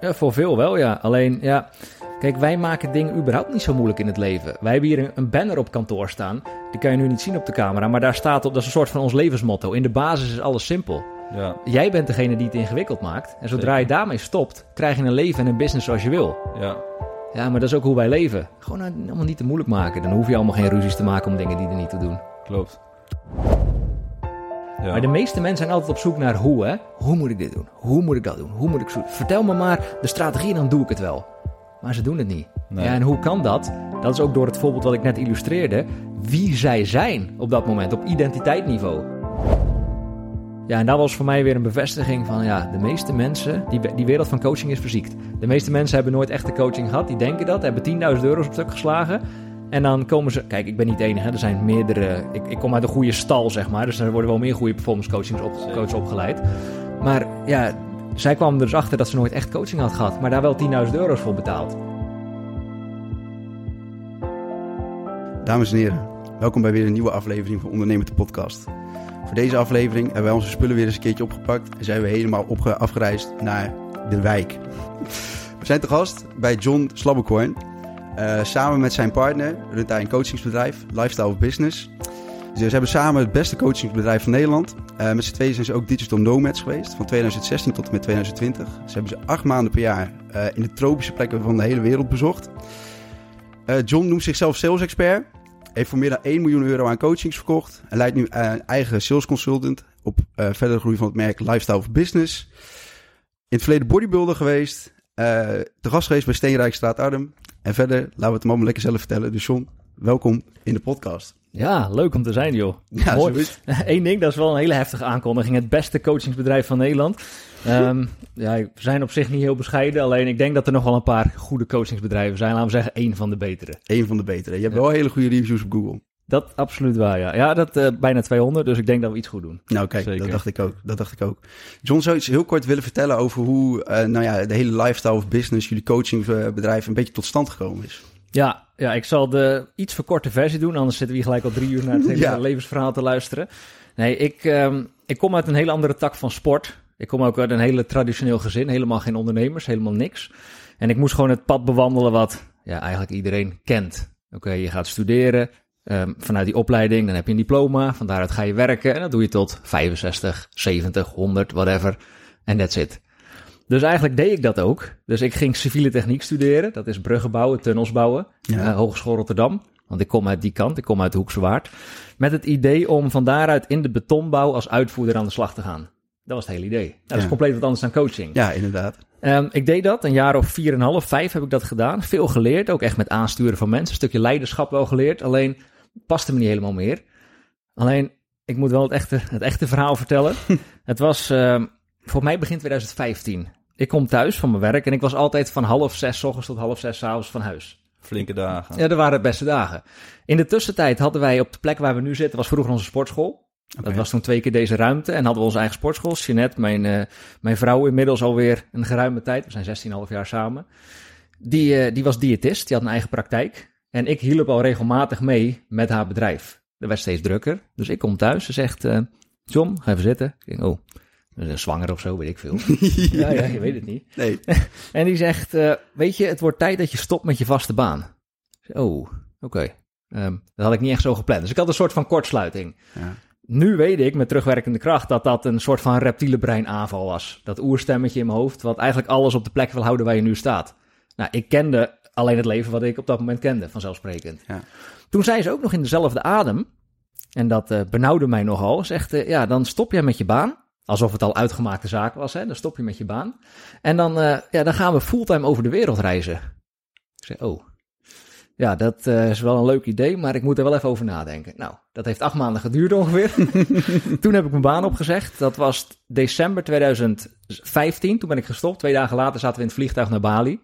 Ja, voor veel wel, ja. Alleen, ja... Kijk, wij maken dingen überhaupt niet zo moeilijk in het leven. Wij hebben hier een, banner op kantoor staan. Die kan je nu niet zien op de camera, maar daar staat op... Dat is een soort van ons levensmotto. In de basis is alles simpel. Ja, Jij bent degene die het ingewikkeld maakt. En zodra je daarmee stopt, krijg je een leven en een business zoals je wil. ja, Ja, maar dat is ook hoe wij leven. Gewoon nou, allemaal niet te moeilijk maken. Dan hoef je allemaal geen ruzies te maken om dingen die er niet toe doen. klopt. Ja. Maar de meeste mensen zijn altijd op zoek naar hoe, hè? Hoe moet ik dit doen? Hoe moet ik dat doen? Hoe moet ik zo... Vertel me maar de strategie en dan doe ik het wel. Maar ze doen het niet. Nee. Ja, en hoe kan dat? Dat is ook door het voorbeeld wat ik net illustreerde. Wie zij zijn op dat moment, op identiteitsniveau. Ja, en dat was voor mij weer een bevestiging van... ja, de meeste mensen... Die, die wereld van coaching is verziekt. De meeste mensen hebben nooit echte coaching gehad. Die denken dat, hebben 10.000 euro's op stuk geslagen... En dan komen ze... Kijk, ik ben niet de enige. hè. Er zijn meerdere... Ik, ik kom uit een goede stal, zeg maar. Dus er worden wel meer goede performance coachings op, coaches opgeleid. Maar ja, zij kwamen er dus achter dat ze nooit echt coaching had gehad. Maar daar wel 10.000 euro's voor betaald. Dames en heren, welkom bij weer een nieuwe aflevering van Ondernemend de Podcast. Voor deze aflevering hebben wij onze spullen weer eens een keertje opgepakt en zijn we helemaal opge- afgereisd naar de wijk. We zijn te gast bij John Slabbekorn. Eh, samen met zijn partner runt hij een coachingsbedrijf, Lifestyle of Business. Dus ze hebben samen het beste coachingsbedrijf van Nederland. Eh, met z'n tweeën zijn ze ook digital nomads geweest, van 2016 tot en met 2020. Ze hebben ze acht maanden per jaar eh, in de tropische plekken van de hele wereld bezocht. John noemt zichzelf sales expert. Heeft voor meer dan 1 miljoen euro aan coachings verkocht. En leidt nu een eigen sales consultant op verdere groei van het merk Lifestyle of Business. In het verleden bodybuilder geweest. te gast geweest bij Steenrijkstraat Arnhem. En verder, laten we het hem allemaal lekker zelf vertellen. Dus John, welkom in de podcast. Ja, leuk om te zijn, joh. Ja, Mooi. Eén ding, dat is wel een hele heftige aankondiging. Het beste coachingsbedrijf van Nederland. Ehm, ja, we zijn op zich niet heel bescheiden. Alleen ik denk dat er nog wel een paar goede coachingsbedrijven zijn. Laten we zeggen, één van de betere. Een van de betere. Je hebt Ja. wel hele goede reviews op Google. Dat absoluut waar, ja. Ja, dat eh, bijna 200. Dus ik denk dat we iets goed doen. Nou kijk, Zeker. dat dacht ik ook. Dat dacht ik ook. John, zou je iets heel kort willen vertellen over hoe eh, nou ja, de hele lifestyle of business, jullie coachingbedrijf, een beetje tot stand gekomen is? Ja, ja, ik zal de iets verkorte versie doen. Anders zitten we hier gelijk al drie uur naar het hele Ja. levensverhaal te luisteren. Nee, ik, ehm, ik kom uit een hele andere tak van sport. Ik kom ook uit een hele traditioneel gezin. Helemaal geen ondernemers, helemaal niks. En ik moest gewoon het pad bewandelen wat ja, eigenlijk iedereen kent. Oké, je gaat studeren. Ehm, vanuit die opleiding, dan heb je een diploma. Van daaruit ga je werken. En dat doe je tot 65, 70, 100, whatever. En that's it. Dus eigenlijk deed ik dat ook. Dus ik ging civiele techniek studeren. Dat is bruggen bouwen, tunnels bouwen. Ja. Eh, Hogeschool Rotterdam. Want ik kom uit die kant, ik kom uit Hoekse Waard. Met het idee om van daaruit in de betonbouw als uitvoerder aan de slag te gaan. Dat was het hele idee. Dat is Ja. compleet wat anders dan coaching. Ja, inderdaad. Ehm, ik deed dat, een jaar of vier en half, vijf heb ik dat gedaan. Veel geleerd, ook echt met aansturen van mensen. Een stukje leiderschap wel geleerd, alleen paste me niet helemaal meer. Alleen, ik moet wel het echte, het echte verhaal vertellen. het was ehm, voor mij begin 2015. Ik kom thuis van mijn werk en ik was altijd van half zes ochtends tot half zes 's avonds van huis. Flinke dagen. Ja, dat waren de beste dagen. In de tussentijd hadden wij op de plek waar we nu zitten, was vroeger onze sportschool. Dat was toen twee keer deze ruimte. En hadden we onze eigen sportschool. Jeanette, mijn, eh, mijn vrouw inmiddels alweer een geruime tijd. We zijn 16,5 jaar samen. die, eh, die was diëtist, die had een eigen praktijk. En ik hielp al regelmatig mee met haar bedrijf. Er werd steeds drukker. Dus ik kom thuis. Ze zegt, eh, John, ga even zitten. Ik denk, oh, zwanger of zo, weet ik veel. ja, ja, je weet het niet. Nee. En die zegt, eh, weet je, het wordt tijd dat je stopt met je vaste baan. Oh, oké. Ehm, dat had ik niet echt zo gepland. Dus ik had een soort van kortsluiting. Ja. Nu weet ik met terugwerkende kracht dat dat een soort van reptiele breinaanval was. Dat oerstemmetje in mijn hoofd, wat eigenlijk alles op de plek wil houden waar je nu staat. Nou, ik kende alleen het leven wat ik op dat moment kende, vanzelfsprekend. Ja. Toen zei ze ook nog in dezelfde adem, en dat eh, benauwde mij nogal, zegt, eh, ja, dan stop jij met je baan. Alsof het al uitgemaakte zaak was, hè? dan stop je met je baan. En dan, eh, ja, dan gaan we fulltime over de wereld reizen. Ik zei, oh, ja, dat is wel een leuk idee, maar ik moet er wel even over nadenken. Nou, dat heeft acht maanden geduurd ongeveer. toen heb ik mijn baan opgezegd. Dat was december 2015. Toen ben ik gestopt. Twee dagen later zaten we in het vliegtuig naar Bali.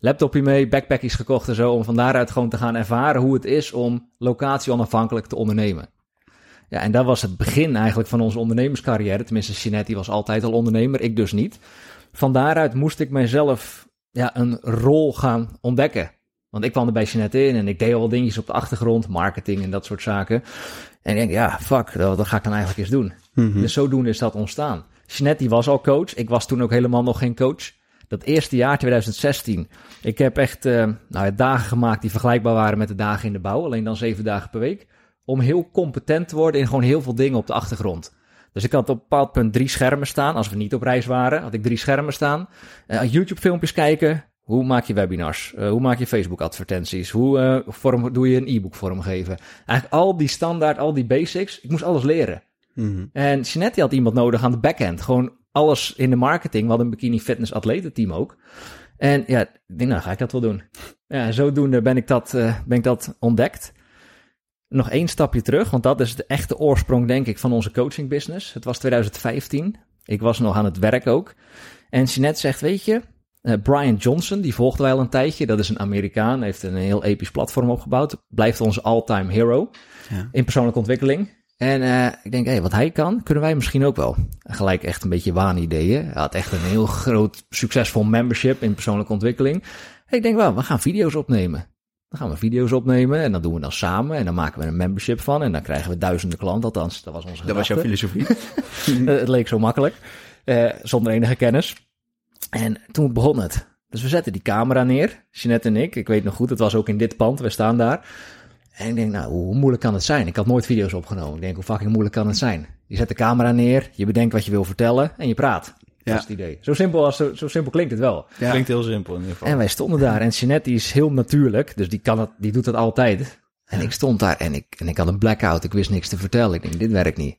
Laptopje mee, backpackjes gekocht en zo. Om van daaruit gewoon te gaan ervaren hoe het is om locatie onafhankelijk te ondernemen. Ja, en dat was het begin eigenlijk van onze ondernemerscarrière. Tenminste, Jeanette was altijd al ondernemer, ik dus niet. Van daaruit moest ik mijzelf ja, een rol gaan ontdekken. Want ik kwam er bij Jeanette in en ik deed al dingetjes op de achtergrond, marketing en dat soort zaken. En ik denk, ja, fuck, dat, dat ga ik dan eigenlijk eens doen. Mhm. Dus zodoende is dat ontstaan. Jeanette was al coach, ik was toen ook helemaal nog geen coach. Dat eerste jaar, 2016, ik heb echt eh, nou, dagen gemaakt die vergelijkbaar waren met de dagen in de bouw. Alleen dan zeven dagen per week. Om heel competent te worden in gewoon heel veel dingen op de achtergrond. Dus ik had op een bepaald punt drie schermen staan. Als we niet op reis waren, had ik drie schermen staan. Eh, YouTube-filmpjes kijken. Hoe maak je webinars? Eh, hoe maak je Facebook-advertenties? Hoe vorm, doe je een e-book vormgeven? Eigenlijk al die standaard, al die basics. Ik moest alles leren. Mhm. En Jeanette had iemand nodig aan de backend. Gewoon alles in de marketing. We hadden een bikini fitness atletenteam ook. En ja, ik denk, nou ga ik dat wel doen. Ja, en zodoende ben ik dat, eh, ben ik dat ontdekt. Nog één stapje terug, want dat is de echte oorsprong, denk ik, van onze coaching business. Het was 2015. Ik was nog aan het werk ook. En Jeanette zegt, weet je, eh, Brian Johnson, die volgden wij al een tijdje. Dat is een Amerikaan, heeft een heel episch platform opgebouwd. Blijft onze all-time hero Ja. in persoonlijke ontwikkeling. En eh, ik denk, hé, wat hij kan, kunnen wij misschien ook wel. En gelijk echt een beetje waanideeën. Hij had echt een heel groot, succesvol membership in persoonlijke ontwikkeling. En ik denk, wel, we gaan video's opnemen. Dan gaan we video's opnemen en dat doen we dan samen. En dan maken we een membership van. En dan krijgen we duizenden klanten. Althans, dat was onze Dat was jouw filosofie. Eh, het leek zo makkelijk, eh, zonder enige kennis. En toen begon het. Dus we zetten die camera neer, Jeanette en ik. Ik weet nog goed, het was ook in dit pand, we staan daar. En ik denk, nou, hoe moeilijk kan het zijn? Ik had nooit video's opgenomen. Ik denk, hoe fucking moeilijk kan het zijn? Je zet de camera neer, je bedenkt wat je wil vertellen en je praat. Ja. Dat is het idee. Zo simpel, als, zo, zo simpel klinkt het wel. Ja. Klinkt heel simpel in ieder geval. En wij stonden daar. En Jeanette die is heel natuurlijk, dus die, kan het, die doet dat altijd. En ik stond daar en ik, en ik had een blackout. Ik wist niks te vertellen. Ik denk, dit werkt niet.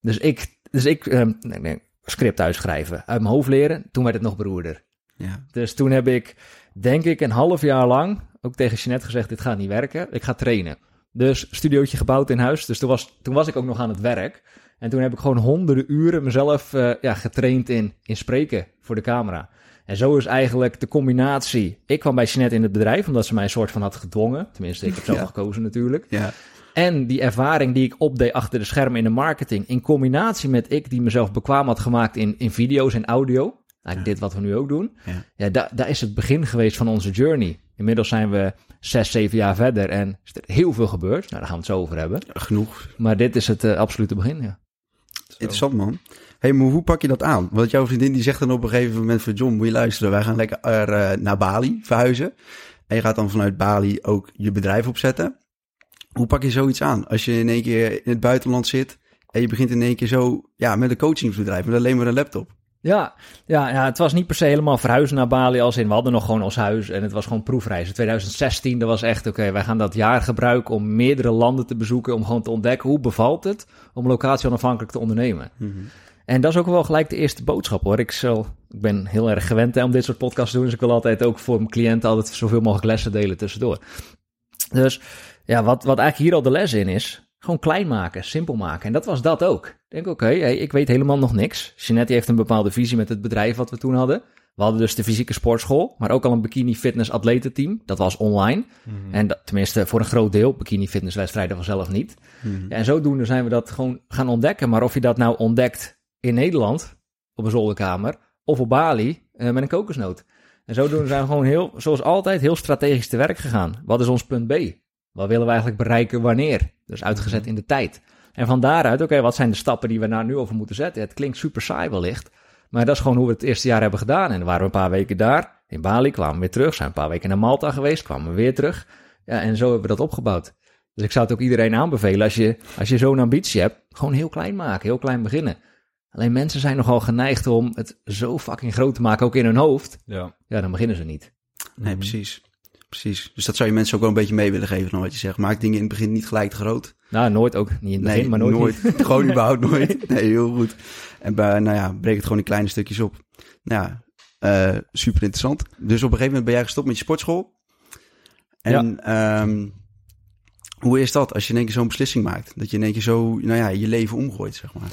Dus ik, dus ik ehm, nee, nee, script uitschrijven, uit mijn hoofd leren. Toen werd het nog beroerder. Ja. Dus toen heb ik, denk ik, een half jaar lang ook tegen Jeanette gezegd, dit gaat niet werken. Ik ga trainen. Dus studiootje gebouwd in huis. Dus toen was, toen was ik ook nog aan het werk. En toen heb ik gewoon honderden uren mezelf eh, ja, getraind in, in spreken voor de camera. En zo is eigenlijk de combinatie. Ik kwam bij Jeanette in het bedrijf, omdat ze mij een soort van had gedwongen. Tenminste, ik heb zelf Ja. gekozen natuurlijk. Ja. En die ervaring die ik opdeed achter de schermen in de marketing, in combinatie met ik die mezelf bekwaam had gemaakt in, in video's en audio. Eigenlijk dit wat we nu ook doen. Ja. Ja, da- daar is het begin geweest van onze journey. Inmiddels zijn we zes, zeven jaar verder en is er heel veel gebeurd. Nou, daar gaan we het zo over hebben. Genoeg. Maar dit is het eh, absolute begin, ja. Interessant, man. hey, maar hoe pak je dat aan? Want jouw vriendin die zegt dan op een gegeven moment van... John, moet je luisteren, wij gaan lekker eh, naar Bali verhuizen. En je gaat dan vanuit Bali ook je bedrijf opzetten. Hoe pak je zoiets aan? Als je in één keer in het buitenland zit... en je begint in één keer zo ja, met een coachingsbedrijf... met alleen maar een laptop. Ja, ja, ja, het was niet per se helemaal verhuizen naar Bali als in, we hadden nog gewoon ons huis en het was gewoon proefreizen. 2016, dat was echt, oké, wij gaan dat jaar gebruiken om meerdere landen te bezoeken, om gewoon te ontdekken hoe bevalt het om locatie onafhankelijk te ondernemen. En dat is ook wel gelijk de eerste boodschap hoor. Ik, zal, ik ben heel erg gewend hè, om dit soort podcasts te doen, dus ik wil altijd ook voor mijn cliënten altijd zoveel mogelijk lessen delen tussendoor. Dus ja, wat, wat eigenlijk hier al de les in is, gewoon klein maken, simpel maken. En dat was dat ook. Denk, oké, hey, ik weet helemaal nog niks. Jeanette heeft een bepaalde visie met het bedrijf wat we toen hadden. We hadden dus de fysieke sportschool, maar ook al een bikini fitness atletenteam. Dat was online. En dat, tenminste voor een groot deel. Bikini fitness wedstrijden vanzelf niet. Ja, en zodoende zijn we dat gewoon gaan ontdekken. Maar of je dat nou ontdekt in Nederland, op een zolderkamer, of op Bali, eh, met een kokosnoot. En zodoende zijn we gewoon heel, zoals altijd, heel strategisch te werk gegaan. Wat is ons punt B? Wat willen we eigenlijk bereiken wanneer? Dus uitgezet in de tijd. En van daaruit, oké, wat zijn de stappen die we daar nu over moeten zetten? Het klinkt super saai wellicht, maar dat is gewoon hoe we het eerste jaar hebben gedaan. En dan waren we een paar weken daar, in Bali, kwamen we weer terug. Zijn een paar weken naar Malta geweest, kwamen we weer terug. Ja, en zo hebben we dat opgebouwd. Dus ik zou het ook iedereen aanbevelen, als je, als je zo'n ambitie hebt, gewoon heel klein maken, heel klein beginnen. Alleen mensen zijn nogal geneigd om het zo fucking groot te maken, ook in hun hoofd. Ja. Ja, dan beginnen ze niet. Nee, precies. Precies. Dus dat zou je mensen ook wel een beetje mee willen geven van wat je zegt. Maak dingen in het begin niet gelijk te groot. Nou, nooit ook. Niet in het begin, maar nooit. niet. gewoon überhaupt nooit. Nee, heel goed. En bij, nou ja, breek het gewoon in kleine stukjes op. Nou ja, eh, super interessant. Dus op een gegeven moment ben jij gestopt met je sportschool. En ehm, hoe is dat als je in één keer zo'n beslissing maakt? Dat je in één keer zo, nou ja, je leven omgooit, zeg maar.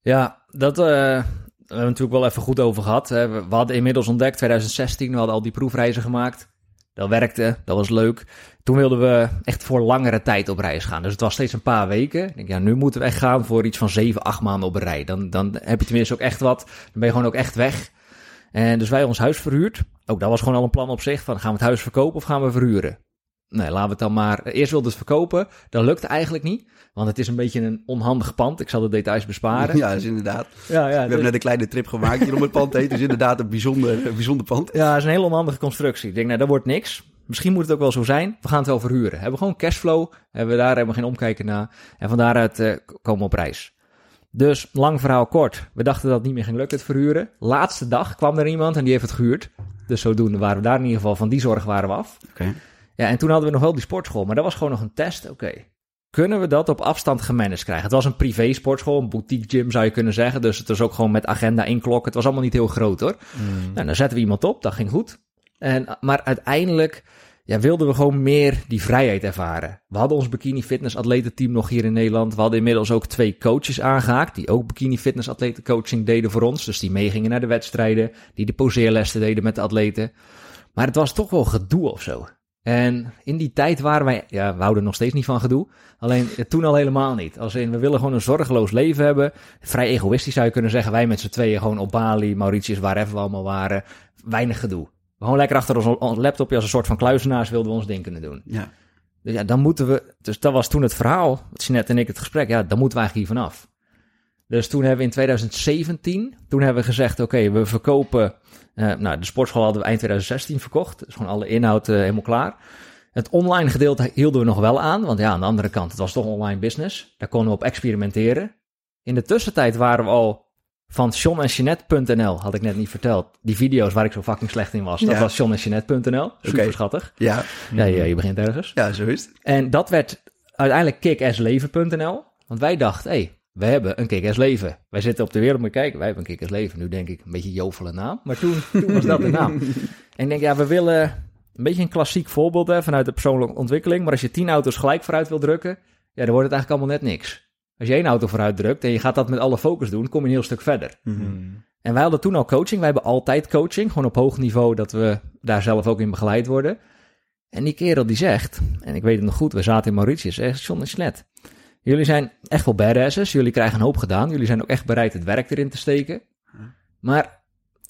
Ja, dat uh, we hebben we natuurlijk wel even goed over gehad. We hadden inmiddels ontdekt, 2016, we hadden al die proefreizen gemaakt. Dat werkte, dat was leuk. Toen wilden we echt voor langere tijd op reis gaan. Dus het was steeds een paar weken. Ik denk, ja, nu moeten we echt gaan voor iets van zeven, acht maanden op rij. Dan, dan heb je tenminste ook echt wat. Dan ben je gewoon ook echt weg. En dus wij ons huis verhuurd. Ook dat was gewoon al een plan op zich. Van gaan we het huis verkopen of gaan we verhuren? Nee, laten we het dan maar. Eerst wilden we het verkopen. Dat lukte eigenlijk niet. Want het is een beetje een onhandig pand. Ik zal de details besparen. Ja, dat is inderdaad. Ja, ja, We hebben net een kleine trip gemaakt hier om het pand heen. Het is inderdaad een bijzonder, een bijzonder pand. Ja, het is een hele onhandige constructie. Ik denk, nou, dat wordt niks. Misschien moet het ook wel zo zijn. We gaan het wel verhuren. Hebben we gewoon cashflow. Hebben we daar we geen omkijken naar. En van daaruit uh, komen we op reis. Dus, lang verhaal kort. We dachten dat het niet meer ging lukken, het verhuren. Laatste dag kwam er iemand en die heeft het gehuurd. Dus zodoende waren we daar in ieder geval van die zorg waren we af. Oké. Ja, en toen hadden we nog wel die sportschool. Maar dat was gewoon nog een test. Oké, kunnen we dat op afstand gemanaged krijgen? Het was een privé sportschool, een boutique gym zou je kunnen zeggen. Dus het was ook gewoon met agenda inklokken. Het was allemaal niet heel groot hoor. Mm. Nou, dan zetten we iemand op, dat ging goed. En, maar uiteindelijk ja, wilden we gewoon meer die vrijheid ervaren. We hadden ons bikini fitness atletenteam nog hier in Nederland. We hadden inmiddels ook twee coaches aangehaakt die ook bikini fitness atleten coaching deden voor ons. Dus die meegingen naar de wedstrijden, die de poseerlessen deden met de atleten. Maar het was toch wel gedoe of zo. En in die tijd waren wij, ja, we houden nog steeds niet van gedoe. Alleen toen al helemaal niet. Als in, we willen gewoon een zorgeloos leven hebben. Vrij egoïstisch zou je kunnen zeggen. Wij met z'n tweeën gewoon op Bali, Mauritius, wherever we allemaal waren. Weinig gedoe. Gewoon lekker achter ons, ons laptopje als een soort van kluizenaars wilden we ons ding kunnen doen. Ja. Dus ja, dan moeten we. Dus dat was toen het verhaal. Jeanette en ik het gesprek. Ja, dan moeten we eigenlijk hier vanaf. Dus toen hebben we in 2017. Toen hebben we gezegd: oké, we verkopen. Uh, nou, de sportschool hadden we eind 2016 verkocht. Dus gewoon alle inhoud uh, helemaal klaar. Het online gedeelte hielden we nog wel aan. Want ja, aan de andere kant, het was toch online business. Daar konden we op experimenteren. In de tussentijd waren we al van John en Jeanette.nl, had ik net niet verteld. Die video's waar ik zo fucking slecht in was. Dat Ja. was John en Jeanette.nl. Super Oké. schattig. Ja. Ja, ja, je begint ergens. ja, zo is het. En dat werd uiteindelijk kickassleven.nl. Want wij dachten, hé, hey, we hebben een kick leven. Wij zitten op de wereld, je kijken, wij hebben een kick leven. Nu denk ik, een beetje jovele naam. Maar toen, toen was dat de naam. En ik denk, ja, we willen een beetje een klassiek voorbeeld hè, vanuit de persoonlijke ontwikkeling. Maar als je tien auto's gelijk vooruit wil drukken, ja, dan wordt het eigenlijk allemaal net niks. Als je één auto vooruit drukt en je gaat dat met alle focus doen, kom je een heel stuk verder. Mm. En wij hadden toen al coaching. Wij hebben altijd coaching, gewoon op hoog niveau, dat we daar zelf ook in begeleid worden. En die kerel die zegt, en ik weet het nog goed, we zaten in Mauritius, zegt John en Jeanette, jullie zijn echt wel badasses, jullie krijgen een hoop gedaan, jullie zijn ook echt bereid het werk erin te steken. Maar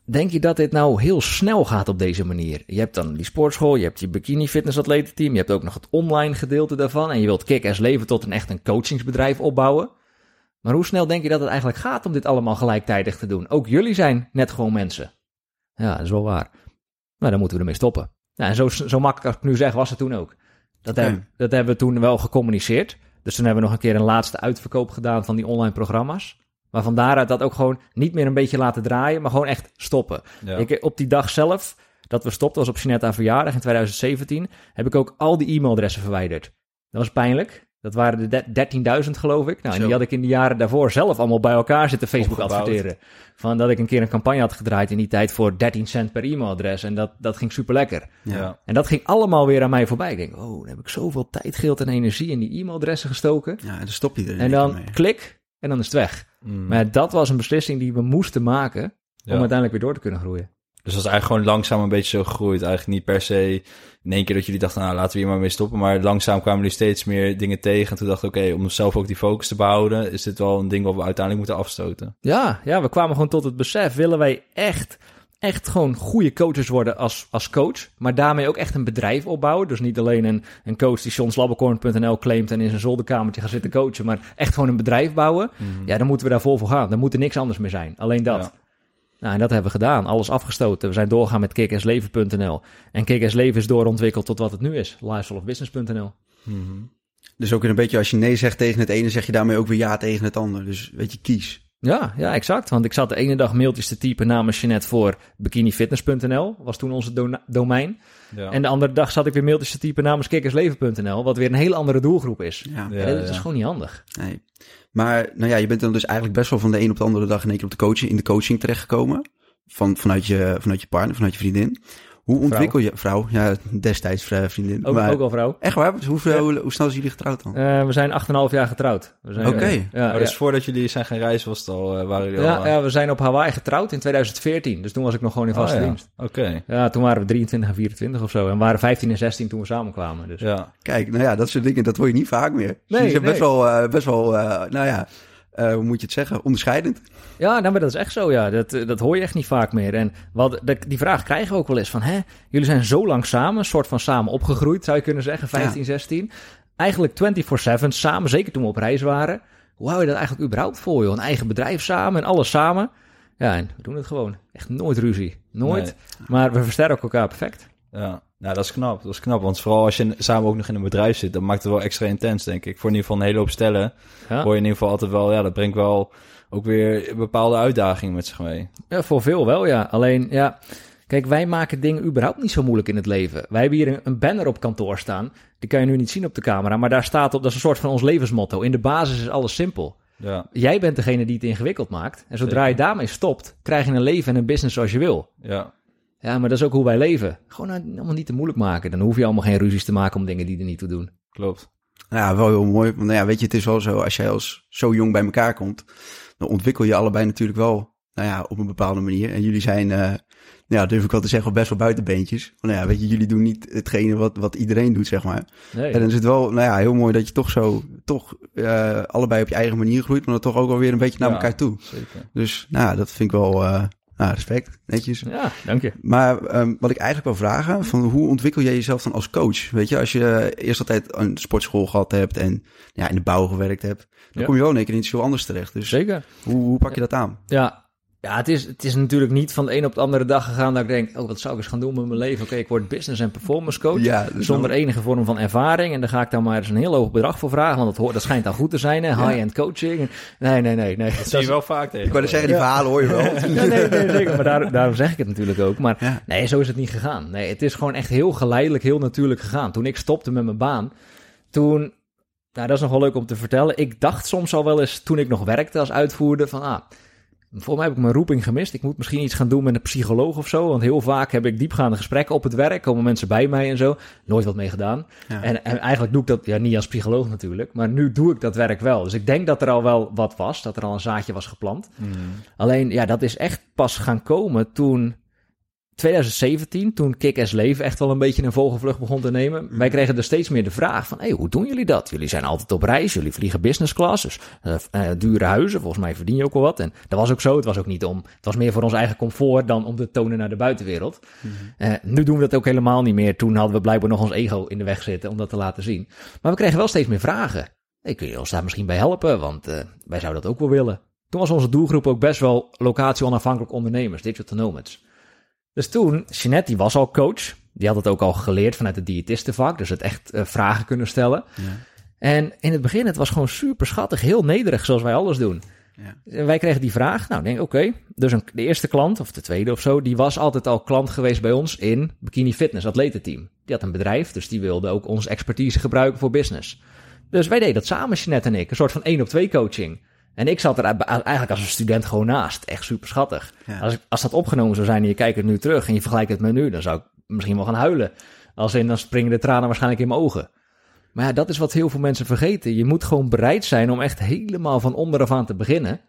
denk je dat dit nou heel snel gaat op deze manier? Je hebt dan die sportschool, je hebt je bikini fitness atletenteam, je hebt ook nog het online gedeelte daarvan en je wilt kick-ass leven tot een echt een coachingsbedrijf opbouwen. Maar hoe snel denk je dat het eigenlijk gaat om dit allemaal gelijktijdig te doen? Ook jullie zijn net gewoon mensen. Ja, dat is wel waar. Nou, dan moeten we ermee stoppen. Nou, en zo, zo makkelijk als ik nu zeg, was het toen ook. Dat, heb- dat hebben we toen wel gecommuniceerd. Dus toen hebben we nog een keer een laatste uitverkoop gedaan van die online programma's. Maar van daaruit dat ook gewoon niet meer een beetje laten draaien, maar gewoon echt stoppen. Ja. Ik, op die dag zelf, dat we stopten, was op haar verjaardag in 2017, heb ik ook al die e-mailadressen verwijderd. Dat was pijnlijk. Dat waren de de- 13.000 geloof ik. Nou, en die had ik in de jaren daarvoor zelf allemaal bij elkaar zitten Facebook Opgebouwd. adverteren. Van dat ik een keer een campagne had gedraaid in die tijd voor 13 cent per e-mailadres. En dat, dat ging super lekker. Ja. En dat ging allemaal weer aan mij voorbij. Ik denk, oh, dan heb ik zoveel tijd, geld en energie in die e-mailadressen gestoken. Ja, dan stop je er En dan mee. klik en dan is het weg. Mm. Maar dat was een beslissing die we moesten maken om Ja. uiteindelijk weer door te kunnen groeien. Dus dat is eigenlijk gewoon langzaam een beetje zo gegroeid. Eigenlijk niet per se in één keer dat jullie dachten, nou laten we hier maar mee stoppen. Maar langzaam kwamen jullie steeds meer dingen tegen. En toen dachten we, oké, om zelf ook die focus te behouden, is dit wel een ding wat we uiteindelijk moeten afstoten. Ja, ja, we kwamen gewoon tot het besef, willen wij echt, echt gewoon goede coaches worden als, als coach. Maar daarmee ook echt een bedrijf opbouwen. Dus niet alleen een, een coach die johnslabbecorn.nl claimt en in zijn zolderkamertje gaat zitten coachen. Maar echt gewoon een bedrijf bouwen. Ja, dan moeten we daar vol voor gaan. Dan moet er niks anders meer zijn. Alleen dat. Ja. Nou, en dat hebben we gedaan. Alles afgestoten. We zijn doorgaan met kickassleven.nl. En Kickassleven is doorontwikkeld tot wat het nu is. Lifestyleofbusiness.nl. Dus ook een beetje als je nee zegt tegen het ene, zeg je daarmee ook weer ja tegen het ander. Dus weet je, kies. Ja, ja, exact. Want ik zat de ene dag mailtjes te typen namens Jeanette voor bikinifitness.nl. Was toen onze do- domein. Ja. En de andere dag zat ik weer mailtjes te typen namens kickersleven.nl. Wat weer een hele andere doelgroep is. Ja. Dat is gewoon niet handig. Nee. Maar nou ja, je bent dan dus eigenlijk best wel van de een op de andere dag in één keer op de coaching, in de coaching terechtgekomen. Van, vanuit, je, vanuit je partner, vanuit je vriendin. Hoe ontwikkel je, vrouw, ja, destijds vrouw, vriendin. Ook, maar, ook al vrouw. Echt waar? Dus Hoeveel, hoe, hoe snel zijn jullie getrouwd dan? Eh, we zijn 8,5 jaar getrouwd. We zijn, Oké. eh, ja, Maar dus ja. voordat jullie zijn gaan reizen, was het al, eh, waren jullie al... Ja, ja, we zijn op Hawaii getrouwd in 2014. Dus toen was ik nog gewoon in Oh, vaste ja. dienst. Oké, Ja, toen waren we 23 en 24 of zo. En we waren 15 en 16 toen we samenkwamen. Dus. ja. Kijk, nou ja, dat soort dingen, dat hoor je niet vaak meer. Nee, Jullie zijn best nee. wel, eh, best wel eh, nou ja, eh, hoe moet je het zeggen, onderscheidend. Ja, nou, maar dat is echt zo, ja. Dat, eh, dat hoor je echt niet vaak meer. En wat, dat- die vraag krijgen we ook wel eens van... Hè, jullie zijn zo lang samen, een soort van samen opgegroeid... zou je kunnen zeggen, 15, 16. Eigenlijk 24-7 samen, zeker toen we op reis waren. Hoe hou je dat eigenlijk überhaupt voor, joh? Een eigen bedrijf samen en alles samen. Ja, en we doen het gewoon. Echt nooit ruzie. Nooit. Nee. Maar we versterken elkaar perfect. Ja, nou, dat is knap. Dat is knap. Want vooral als je samen ook nog in een bedrijf zit, dan maakt het wel extra intens, denk ik. Voor in ieder geval een hele hoop stellen Ja. hoor je in ieder geval altijd wel, ja, dat brengt wel ook weer een bepaalde uitdaging met zich mee. Ja, voor veel wel, ja. Alleen, ja... Kijk, wij maken dingen überhaupt niet zo moeilijk in het leven. Wij hebben hier een, een banner op kantoor staan. Die kan je nu niet zien op de camera. Maar daar staat op, dat is een soort van ons levensmotto. In de basis is alles simpel. Ja, Jij bent degene die het ingewikkeld maakt. En zodra Zeker. je daarmee stopt, krijg je een leven en een business zoals je wil. ja, Ja, maar dat is ook hoe wij leven. Gewoon nou, allemaal niet te moeilijk maken. Dan hoef je allemaal geen ruzies te maken om dingen die er niet toe doen. klopt. Nou ja, wel heel mooi. Want nou ja, weet je, het is wel zo, als jij als zo jong bij elkaar komt, dan ontwikkel je allebei natuurlijk wel, nou ja, op een bepaalde manier. En jullie zijn, eh, ja, durf ik wel te zeggen, best wel buitenbeentjes. Want nou ja, weet je, jullie doen niet hetgene wat, wat iedereen doet, zeg maar. Nee. En dan is het wel, nou ja, heel mooi dat je toch zo, toch eh, allebei op je eigen manier groeit, maar dan toch ook wel weer een beetje naar Ja. elkaar toe. Zeker. Dus, nou ja, dat vind ik wel, eh, nou, respect, netjes. Ja, dank je. Maar ehm, wat ik eigenlijk wil vragen, van hoe ontwikkel jij jezelf dan als coach? Weet je, als je eerst altijd een sportschool gehad hebt en ja, in de bouw gewerkt hebt, dan Ja. kom je wel in één keer in iets heel anders terecht. Dus Zeker. hoe, hoe pak je dat aan? Ja, ja het, is, het is natuurlijk niet van de een op de andere dag gegaan dat ik denk... oh, wat zou ik eens gaan doen met mijn leven? Oké, ik word business en performance coach. Ja, dus Zonder dan- enige vorm van ervaring. En dan ga ik daar maar eens een heel hoog bedrag voor vragen. Want dat, hoort, dat schijnt dan goed te zijn, hè? Ja. High-end coaching. Nee, nee, nee. nee. Dat zie je wel vaak tegen. Ik wou zeggen, die verhalen hoor je wel. Ja, nee, nee, zeker. Maar daar, daarom zeg ik het natuurlijk ook. Maar Ja. nee, zo is het niet gegaan. Nee, het is gewoon echt heel geleidelijk, heel natuurlijk gegaan. Toen ik stopte met mijn baan, toen... Nou, dat is nog wel leuk om te vertellen. Ik dacht soms al wel eens, toen ik nog werkte als uitvoerder, van... Ah, voor mij heb ik mijn roeping gemist. Ik moet misschien iets gaan doen met een psycholoog of zo. Want heel vaak heb ik diepgaande gesprekken op het werk. Komen mensen bij mij en zo. Nooit wat mee gedaan. Ja. En, en eigenlijk doe ik dat, ja, niet als psycholoog natuurlijk. Maar nu doe ik dat werk wel. Dus ik denk dat er al wel wat was. Dat er al een zaadje was geplant. Mm. Alleen, ja, dat is echt pas gaan komen toen 2017, toen Kick-Ass Leven echt wel een beetje een vogelvlucht begon te nemen. Wij kregen er steeds meer de vraag van, hey, hoe doen jullie dat? Jullie zijn altijd op reis, jullie vliegen business class, dus eh, eh, dure huizen, volgens mij verdien je ook wel wat. En dat was ook zo, het was ook niet om, het was meer voor ons eigen comfort dan om te tonen naar de buitenwereld. Eh, nu doen we dat ook helemaal niet meer. Toen hadden we blijkbaar nog ons ego in de weg zitten om dat te laten zien. Maar we kregen wel steeds meer vragen. Hey, kun je ons daar misschien bij helpen? Want wij zouden dat ook wel willen. Toen was onze doelgroep ook best wel locatie-onafhankelijk ondernemers, digital nomads. Dus toen, Jeanette die was al coach. Die had het ook al geleerd vanuit het diëtistenvak. Dus het echt eh, vragen kunnen stellen. Ja. En in het begin, het was gewoon super schattig. Heel nederig, zoals wij alles doen. Ja. En wij kregen die vraag. Nou, denk ik, oké. Dus een, de eerste klant, of de tweede of zo... die was altijd al klant geweest bij ons in Bikini Fitness, atletenteam. Die had een bedrijf, dus die wilde ook onze expertise gebruiken voor business. Dus wij deden dat samen, Jeanette en ik. Een soort van één op twee coaching. En ik zat er eigenlijk als een student gewoon naast. Echt super schattig. Ja. Als, ik, als dat opgenomen zou zijn en je kijkt het nu terug en je vergelijkt het met nu, dan zou ik misschien wel gaan huilen. Als in, dan springen de tranen waarschijnlijk in mijn ogen. Maar ja, dat is wat heel veel mensen vergeten. Je moet gewoon bereid zijn om echt helemaal van onderaf aan te beginnen.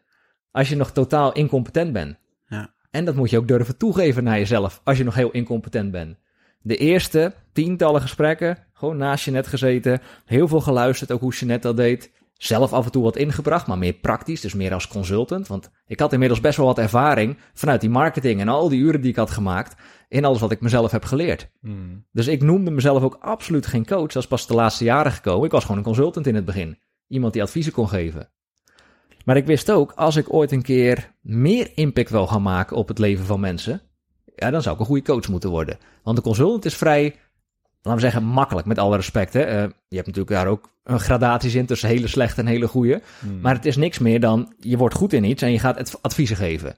Als je nog totaal incompetent bent. Ja. En dat moet je ook durven toegeven naar jezelf. Als je nog heel incompetent bent. De eerste tientallen gesprekken, gewoon naast je net gezeten. Heel veel geluisterd, ook hoe Jeanette dat deed. Zelf af en toe wat ingebracht, maar meer praktisch, dus meer als consultant. Want ik had inmiddels best wel wat ervaring vanuit die marketing en al die uren die ik had gemaakt in alles wat ik mezelf heb geleerd. Hmm. Dus ik noemde mezelf ook absoluut geen coach. Dat is pas de laatste jaren gekomen. Ik was gewoon een consultant in het begin. Iemand die adviezen kon geven. Maar ik wist ook, als ik ooit een keer meer impact wil gaan maken op het leven van mensen, ja, dan zou ik een goede coach moeten worden. Want een consultant is vrij, laten we zeggen, makkelijk, met alle respect. Hè? Eh, je hebt natuurlijk daar ook een gradaties in tussen hele slechte en hele goede. Hmm. Maar het is niks meer dan, je wordt goed in iets en je gaat het adviezen geven.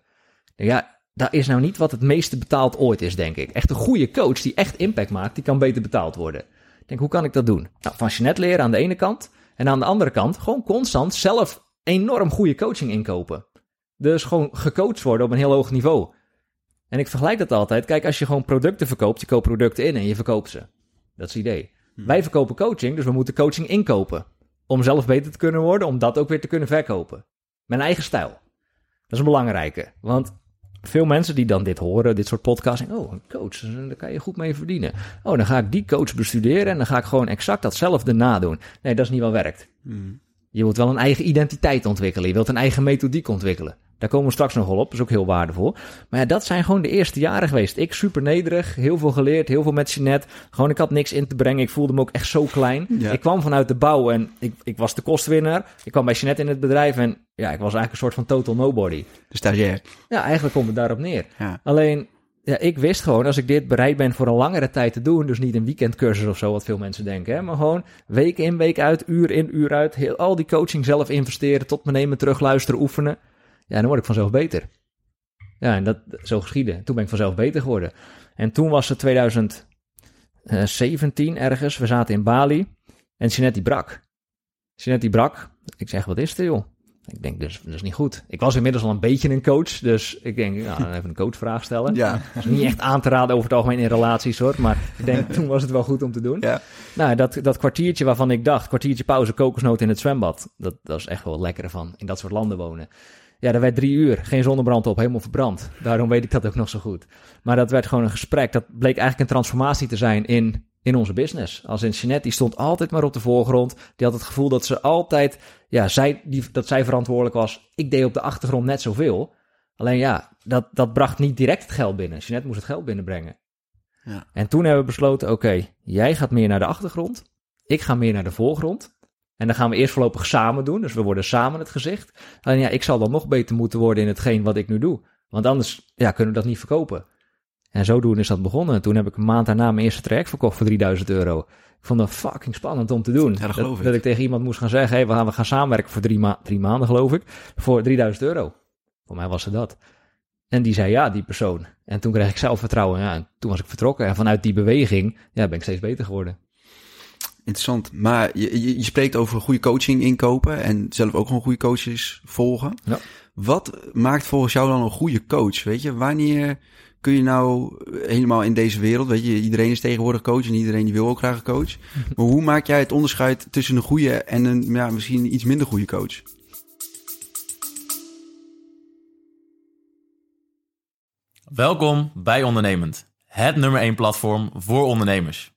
Ja, dat is nou niet wat het meeste betaald ooit is, denk ik. Echt een goede coach die echt impact maakt, die kan beter betaald worden. Ik denk, hoe kan ik dat doen? Nou, van Jeanette leren aan de ene kant. En aan de andere kant gewoon constant zelf enorm goede coaching inkopen. Dus gewoon gecoacht worden op een heel hoog niveau. En ik vergelijk dat altijd. Kijk, als je gewoon producten verkoopt, je koopt producten in en je verkoopt ze. Dat is het idee. Wij verkopen coaching, dus we moeten coaching inkopen. Om zelf beter te kunnen worden, om dat ook weer te kunnen verkopen. Mijn eigen stijl. Dat is een belangrijke. Want veel mensen die dan dit horen, dit soort podcasts, denken, oh, een coach, daar kan je goed mee verdienen. Oh, dan ga ik die coach bestuderen en dan ga ik gewoon exact datzelfde nadoen. Nee, dat is niet wat werkt. Hmm. Je wilt wel een eigen identiteit ontwikkelen. Je wilt een eigen methodiek ontwikkelen. Daar komen we straks nog wel op. Dat is ook heel waardevol. Maar ja, dat zijn gewoon de eerste jaren geweest. Ik super nederig, heel veel geleerd, heel veel met Jeanette. Gewoon, ik had niks in te brengen. Ik voelde me ook echt zo klein. Ja. Ik kwam vanuit de bouw en ik, ik was de kostwinnaar. Ik kwam bij Jeanette in het bedrijf en ja, ik was eigenlijk een soort van total nobody. De stagiair. Ja, eigenlijk komt het daarop neer. Ja. Alleen, ja, ik wist gewoon, als ik dit bereid ben voor een langere tijd te doen, dus niet een weekendcursus of zo, wat veel mensen denken, hè, maar gewoon week in, week uit, uur in, uur uit, heel, al die coaching zelf investeren, tot me nemen, terug luisteren, oefenen, ja, dan word ik vanzelf beter. Ja, en dat, zo geschieden. Toen ben ik vanzelf beter geworden. En toen was het 2017 ergens, we zaten in Bali, en die brak. Die brak. Ik zeg, wat is er joh? Ik denk, dus, dat is niet goed. Ik was inmiddels al een beetje een coach, dus ik denk, nou, dan even een coachvraag stellen. Ja. Dat is niet echt aan te raden over het algemeen in relaties hoor, maar ik denk, toen was het wel goed om te doen. Ja. Nou, dat, dat kwartiertje waarvan ik dacht, kwartiertje pauze, kokosnoot in het zwembad, dat, dat is echt wel lekker van in dat soort landen wonen. Ja, dat werd drie uur, geen zonnebrand op, helemaal verbrand. Daarom weet ik dat ook nog zo goed. Maar dat werd gewoon een gesprek, dat bleek eigenlijk een transformatie te zijn in, in onze business. Als in Jeanette, die stond altijd maar op de voorgrond. Die had het gevoel dat ze altijd, ja, zij, die, dat zij verantwoordelijk was. Ik deed op de achtergrond net zoveel. Alleen ja, dat, dat bracht niet direct het geld binnen. Jeanette moest het geld binnenbrengen. Ja. En toen hebben we besloten, oké, jij gaat meer naar de achtergrond. Ik ga meer naar de voorgrond. En dan gaan we eerst voorlopig samen doen. Dus we worden samen het gezicht. Alleen ja, ik zal dan nog beter moeten worden in hetgeen wat ik nu doe. Want anders ja, kunnen we dat niet verkopen. En zodoende is dat begonnen. En toen heb ik een maand daarna mijn eerste traject verkocht voor 3000 euro. Ik vond dat fucking spannend om te doen. Ja, dat ik. dat ik tegen iemand moest gaan zeggen, hey, we, gaan, we gaan samenwerken voor drie, ma drie maanden geloof ik. Voor 3000 euro. Voor mij was het dat. En die zei ja, die persoon. En toen kreeg ik zelfvertrouwen. Ja, en toen was ik vertrokken. En vanuit die beweging ja, ben ik steeds beter geworden. Interessant. Maar je, je, je spreekt over goede coaching inkopen en zelf ook gewoon goede coaches volgen. Ja. Wat maakt volgens jou dan een goede coach? Weet je, wanneer kun je nou helemaal in deze wereld, weet je, iedereen is tegenwoordig coach en iedereen die wil ook graag een coach. Maar hoe maak jij het onderscheid tussen een goede en een ja, misschien iets minder goede coach? Welkom bij Ondernemend, het nummer 1 platform voor ondernemers.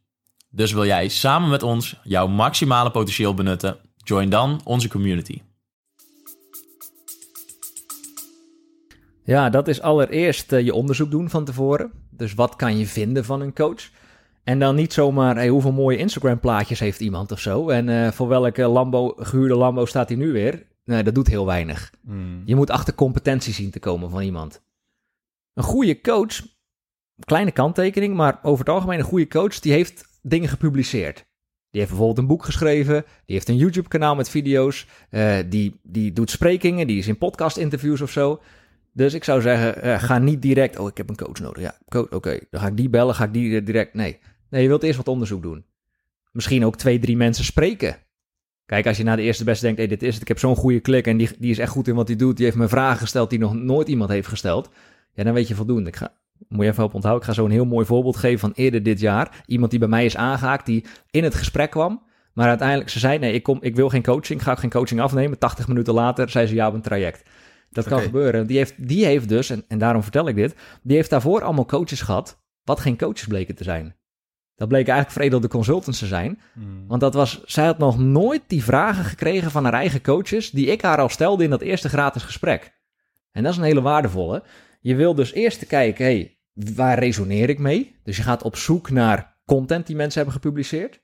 Dus wil jij samen met ons jouw maximale potentieel benutten? Join dan onze community. Ja, dat is allereerst eh, je onderzoek doen van tevoren. Dus wat kan je vinden van een coach? En dan niet zomaar hey, hoeveel mooie Instagram plaatjes heeft iemand of zo. En eh, voor welke Lambo, gehuurde Lambo staat hij nu weer? Nee, dat doet heel weinig. Hmm. Je moet achter competentie zien te komen van iemand. Een goede coach, kleine kanttekening, maar over het algemeen een goede coach, die heeft dingen gepubliceerd. Die heeft bijvoorbeeld een boek geschreven, die heeft een YouTube-kanaal met video's, eh, die, die doet sprekingen, die is in podcast-interviews of zo. Dus ik zou zeggen, eh, ga niet direct, oh ik heb een coach nodig. Ja, coach, oké, dan ga ik die bellen, ga ik die direct, nee. Nee, je wilt eerst wat onderzoek doen. Misschien ook twee, drie mensen spreken. Kijk, als je na de eerste beste denkt, hey, dit is het, ik heb zo'n goede klik en die, die is echt goed in wat hij doet, die heeft me vragen gesteld die nog nooit iemand heeft gesteld, ja, dan weet je voldoende. Ik ga, moet je even op onthouden, ik ga zo een heel mooi voorbeeld geven van eerder dit jaar. Iemand die bij mij is aangehaakt, die in het gesprek kwam, maar uiteindelijk ze zei, nee, ik, kom, ik wil geen coaching, ik ga ook geen coaching afnemen. 80 minuten later zei ze ja op een traject. Dat kan gebeuren. Die heeft, die heeft dus, en, en daarom vertel ik dit, die heeft daarvoor allemaal coaches gehad, wat geen coaches bleken te zijn. Dat bleken eigenlijk veredelde consultants te zijn. Want dat was, zij had nog nooit die vragen gekregen van haar eigen coaches, die ik haar al stelde in dat eerste gratis gesprek. En dat is een hele waardevolle. Je wil dus eerst kijken, hey, waar resoneer ik mee? Dus je gaat op zoek naar content die mensen hebben gepubliceerd.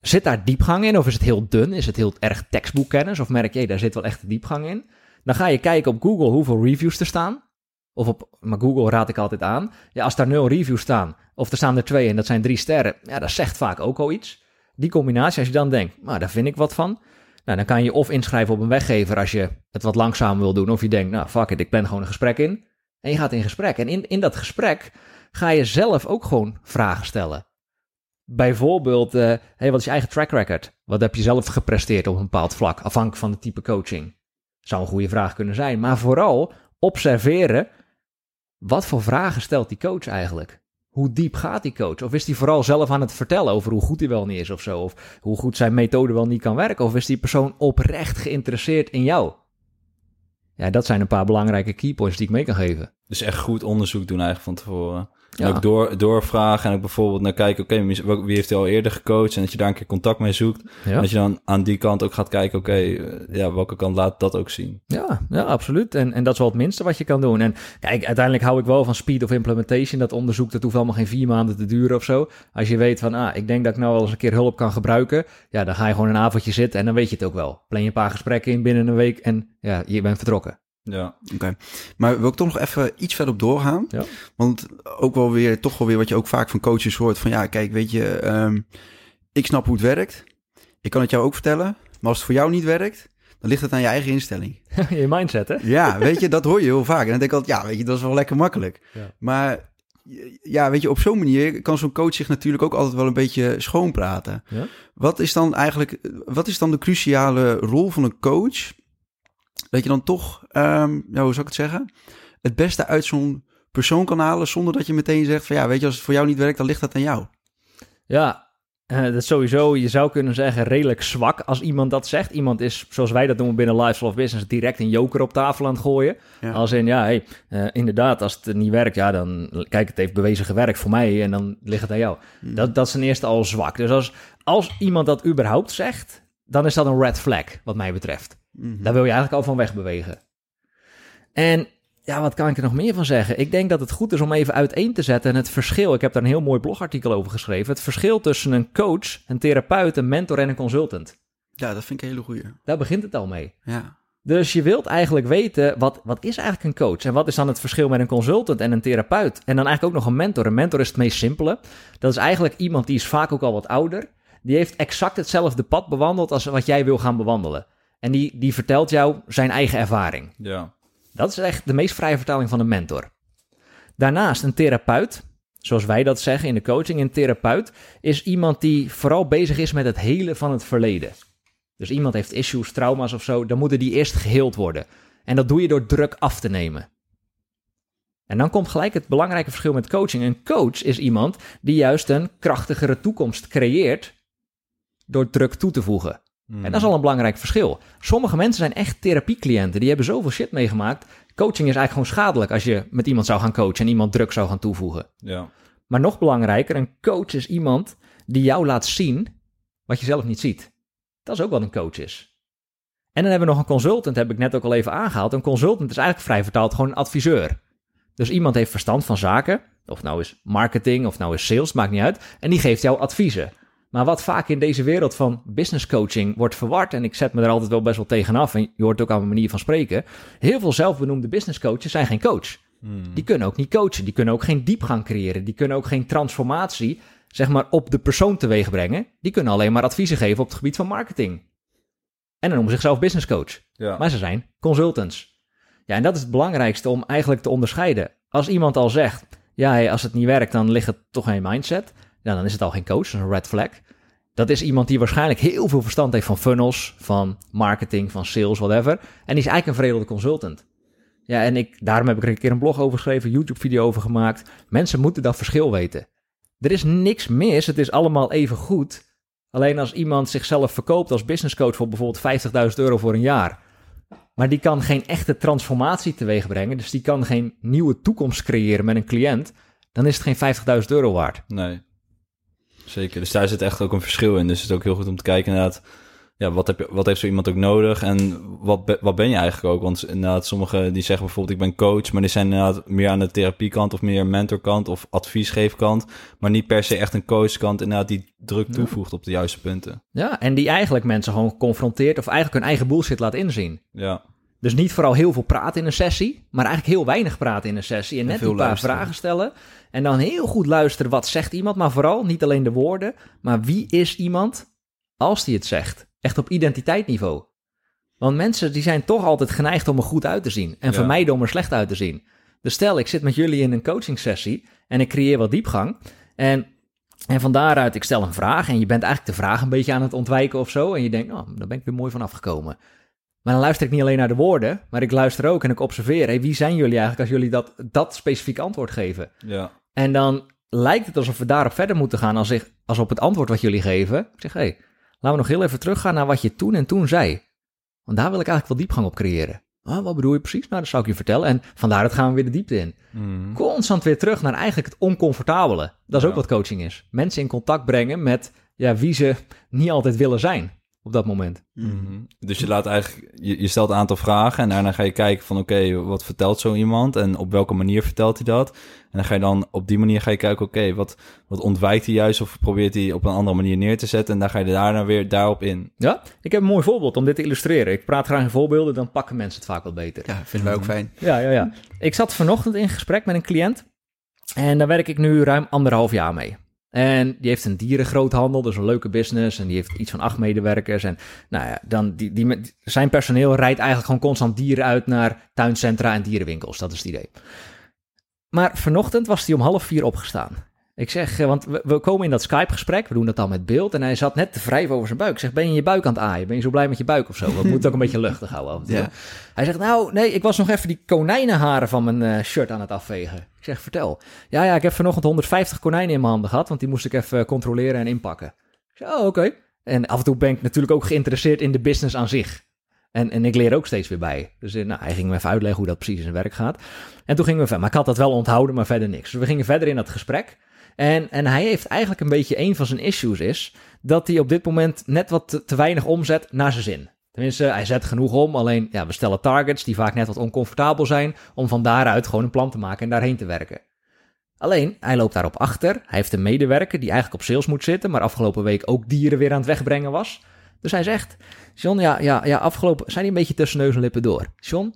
Zit daar diepgang in of is het heel dun? Is het heel erg tekstboekkennis of merk je, daar zit wel echt diepgang in? Dan ga je kijken op Google hoeveel reviews er staan. Of op, maar Google raad ik altijd aan. Ja, als daar nul reviews staan, of er staan er twee en dat zijn drie sterren, ja, dat zegt vaak ook al iets. Die combinatie, als je dan denkt, nou, daar vind ik wat van. Nou, dan kan je of inschrijven op een weggever als je het wat langzamer wil doen. Of je denkt, nou, fuck it, ik plan gewoon een gesprek in. En je gaat in gesprek. En in, in dat gesprek ga je zelf ook gewoon vragen stellen. Bijvoorbeeld, hey, wat is je eigen track record? Wat heb je zelf gepresteerd op een bepaald vlak, afhankelijk van het type coaching? Zou een goede vraag kunnen zijn. Maar vooral observeren, wat voor vragen stelt die coach eigenlijk? Hoe diep gaat die coach? Of is hij vooral zelf aan het vertellen over hoe goed hij wel niet is of zo? Of hoe goed zijn methode wel niet kan werken? Of is die persoon oprecht geïnteresseerd in jou? Ja, dat zijn een paar belangrijke keypoints die ik mee kan geven. Dus echt goed onderzoek doen eigenlijk van tevoren. En ook door, doorvragen en ook bijvoorbeeld naar kijken... oké, wie heeft hij al eerder gecoacht? En dat je daar een keer contact mee zoekt. En dat je dan aan die kant ook gaat kijken... oké, eh, ja, welke kant laat dat ook zien? ja, ja absoluut. En, en dat is wel het minste wat je kan doen. En kijk, uiteindelijk hou ik wel van speed of implementation. Dat onderzoek, dat hoeft allemaal geen vier maanden te duren of zo. Als je weet van, ah, ik denk dat ik nou wel eens een keer hulp kan gebruiken. Ja, dan ga je gewoon een avondje zitten en dan weet je het ook wel. Plan je een paar gesprekken in binnen een week en ja, je bent vertrokken. Ja, Oké. Maar wil ik toch nog even iets verder op doorgaan? Ja. Want ook wel weer, toch wel weer wat je ook vaak van coaches hoort. Van ja, kijk, weet je, ehm, ik snap hoe het werkt. Ik kan het jou ook vertellen. Maar als het voor jou niet werkt, dan ligt het aan je eigen instelling. je mindset, hè? Ja, weet je, dat hoor je heel vaak. En dan denk ik altijd, ja, weet je, dat is wel lekker makkelijk. Ja. Maar ja, weet je, op zo'n manier kan zo'n coach zich natuurlijk ook altijd wel een beetje schoonpraten. Ja. Wat is dan eigenlijk, wat is dan de cruciale rol van een coach? Dat je dan toch, ehm, ja, hoe zou ik het zeggen? Het beste uit zo'n persoon kan halen zonder dat je meteen zegt van ja, weet je, als het voor jou niet werkt, dan ligt dat aan jou. Ja, eh, dat is sowieso, je zou kunnen zeggen, redelijk zwak als iemand dat zegt. Iemand is, zoals wij dat noemen binnen Lifestyle of Business, direct een joker op tafel aan het gooien. Ja. Als in, ja, hey, eh, inderdaad, als het niet werkt, ja, dan, kijk, het heeft bewezen gewerkt voor mij en dan ligt het aan jou. Dat, dat is ten eerste al zwak. Dus als, als iemand dat überhaupt zegt, dan is dat een red flag, wat mij betreft. Mhm. Daar wil je eigenlijk al van wegbewegen. En ja, wat kan ik er nog meer van zeggen? Ik denk dat het goed is om even uiteen te zetten het verschil. Ik heb daar een heel mooi blogartikel over geschreven. Het verschil tussen een coach, een therapeut, een mentor en een consultant. Ja, dat vind ik een hele goeie. Daar begint het al mee. Ja. Dus je wilt eigenlijk weten, wat, wat is eigenlijk een coach? En wat is dan het verschil met een consultant en een therapeut? En dan eigenlijk ook nog een mentor. Een mentor is het meest simpele. Dat is eigenlijk iemand die is vaak ook al wat ouder. Die heeft exact hetzelfde pad bewandeld als wat jij wil gaan bewandelen. En die, die vertelt jou zijn eigen ervaring. ja. Dat is echt de meest vrije vertaling van een mentor. Daarnaast een therapeut, zoals wij dat zeggen in de coaching. Een therapeut is iemand die vooral bezig is met het helen van het verleden. Dus iemand heeft issues, trauma's of zo, dan moeten die eerst geheeld worden. En dat doe je door druk af te nemen. En dan komt gelijk het belangrijke verschil met coaching. Een coach is iemand die juist een krachtigere toekomst creëert door druk toe te voegen. En dat is al een belangrijk verschil. Sommige mensen zijn echt therapiecliënten. Die hebben zoveel shit meegemaakt. Coaching is eigenlijk gewoon schadelijk als je met iemand zou gaan coachen en iemand druk zou gaan toevoegen. Ja. Maar nog belangrijker, een coach is iemand die jou laat zien wat je zelf niet ziet. Dat is ook wat een coach is. En dan hebben we nog een consultant, heb ik net ook al even aangehaald. Een consultant is eigenlijk vrij vertaald gewoon een adviseur. Dus iemand heeft verstand van zaken, of nou is marketing, of nou is sales, maakt niet uit. En die geeft jou adviezen. Maar wat vaak in deze wereld van business coaching wordt verward, en ik zet me er altijd wel best wel tegenaf, en je hoort ook aan mijn manier van spreken. Heel veel zelfbenoemde business coaches zijn geen coach. Die kunnen ook niet coachen, die kunnen ook geen diepgang creëren, die kunnen ook geen transformatie, zeg maar, op de persoon teweeg brengen. Die kunnen alleen maar adviezen geven op het gebied van marketing. En dan noemen ze zichzelf business coach. Ja. Maar ze zijn consultants. Ja, en dat is het belangrijkste om eigenlijk te onderscheiden. Als iemand al zegt, ja, als het niet werkt, dan ligt het toch aan je mindset. Ja, dan is het al geen coach, een red flag. Dat is iemand die waarschijnlijk heel veel verstand heeft van funnels, van marketing, van sales, whatever. En die is eigenlijk een veredelde consultant. Ja, en ik, daarom heb ik er een keer een blog over geschreven, YouTube-video over gemaakt. Mensen moeten dat verschil weten. Er is niks mis, het is allemaal even goed. Alleen als iemand zichzelf verkoopt als businesscoach voor bijvoorbeeld 50.000 euro voor een jaar. Maar die kan geen echte transformatie teweeg brengen. Dus die kan geen nieuwe toekomst creëren met een cliënt. Dan is het geen 50.000 euro waard. Nee. Zeker. Dus daar zit echt ook een verschil in. Dus het is ook heel goed om te kijken inderdaad... Ja, wat, heb je, wat heeft zo iemand ook nodig en wat, be- wat ben je eigenlijk ook? Want inderdaad, sommigen die zeggen bijvoorbeeld ik ben coach, maar die zijn inderdaad meer aan de therapiekant of meer mentorkant of adviesgeefkant, maar niet per se echt een coachkant inderdaad die druk toevoegt op de juiste punten. Ja, en die eigenlijk mensen gewoon confronteert of eigenlijk hun eigen bullshit laat inzien. Ja, Dus niet vooral heel veel praten in een sessie, maar eigenlijk heel weinig praten in een sessie. En net die paar luisteren. vragen stellen. En dan heel goed luisteren wat zegt iemand, maar vooral niet alleen de woorden, maar wie is iemand als die het zegt. Echt op identiteitsniveau. Want mensen die zijn toch altijd geneigd om er goed uit te zien en Ja. vermijden om er slecht uit te zien. Dus stel, ik zit met jullie in een coaching sessie en ik creëer wat diepgang. En, en van daaruit, ik stel een vraag en je bent eigenlijk de vraag een beetje aan het ontwijken of zo. En je denkt, oh, daar ben ik weer mooi van afgekomen. Maar dan luister ik niet alleen naar de woorden, maar ik luister ook en ik observeer. Hey, wie zijn jullie eigenlijk als jullie dat, dat specifieke antwoord geven? ja, En dan lijkt het alsof we daarop verder moeten gaan als, ik, als op het antwoord wat jullie geven. Ik zeg, hé, hey, laten we nog heel even teruggaan naar wat je toen en toen zei. Want daar wil ik eigenlijk wel diepgang op creëren. Ah, wat bedoel je precies? Nou, dat zou ik je vertellen. En vandaar dat gaan we weer de diepte in. Mhm. Constant weer terug naar eigenlijk het oncomfortabele. Dat is ook wat coaching is. Mensen in contact brengen met ja, wie ze niet altijd willen zijn op dat moment. Mhm. Dus je laat eigenlijk, je, je stelt een aantal vragen en daarna ga je kijken van oké, wat vertelt zo iemand en op welke manier vertelt hij dat? En dan ga je dan op die manier ga je kijken, oké, wat, wat ontwijkt hij juist of probeert hij op een andere manier neer te zetten en dan ga je daarna weer daarop in. Ja, ik heb een mooi voorbeeld om dit te illustreren. Ik praat graag in voorbeelden, dan pakken mensen het vaak wat beter. Ja, vinden wij ook fijn. Ja, ja, ja. Ik zat vanochtend in gesprek met een cliënt. En daar werk ik nu ruim anderhalf jaar mee. En die heeft een dierengroothandel, dus een leuke business. En die heeft iets van acht medewerkers. En nou ja, dan die, die, zijn personeel rijdt eigenlijk gewoon constant dieren uit naar tuincentra en dierenwinkels. Dat is het idee. Maar vanochtend was hij om half vier opgestaan. Ik zeg, eh, want we, komen in dat Skype-gesprek, we doen dat dan met beeld. En hij zat net te wrijven over zijn buik. Ik zeg, ben je je buik aan het aaien? Ben je zo blij met je buik of zo? We moeten ook een beetje luchtig houden. Ja. Hij zegt, nou, nee, ik was nog even die konijnenharen van mijn eh, shirt aan het afvegen. Ik zeg, vertel. Ja, ja, ik heb vanochtend 150 konijnen in mijn handen gehad, want die moest ik even controleren en inpakken. Ik zeg, oh, oké. En af en toe ben ik natuurlijk ook geïnteresseerd in de business aan zich. En, en ik leer ook steeds weer bij. Dus eh, nou, hij ging me even uitleggen hoe dat precies in zijn werk gaat. En toen gingen we verder. Maar ik had dat wel onthouden, maar verder niks. Dus we gingen verder in dat gesprek. En, en hij heeft eigenlijk een beetje een van zijn issues is dat hij op dit moment net wat te, weinig omzet naar zijn zin. Tenminste, hij zet genoeg om. Alleen, ja, we stellen targets die vaak net wat oncomfortabel zijn. om van daaruit gewoon een plan te maken en daarheen te werken. Alleen, hij loopt daarop achter. Hij heeft een medewerker die eigenlijk op sales moet zitten. maar afgelopen week ook dieren weer aan het wegbrengen was. Dus hij zegt: John, ja, ja, ja afgelopen. zijn die een beetje tussen neus en lippen door? John,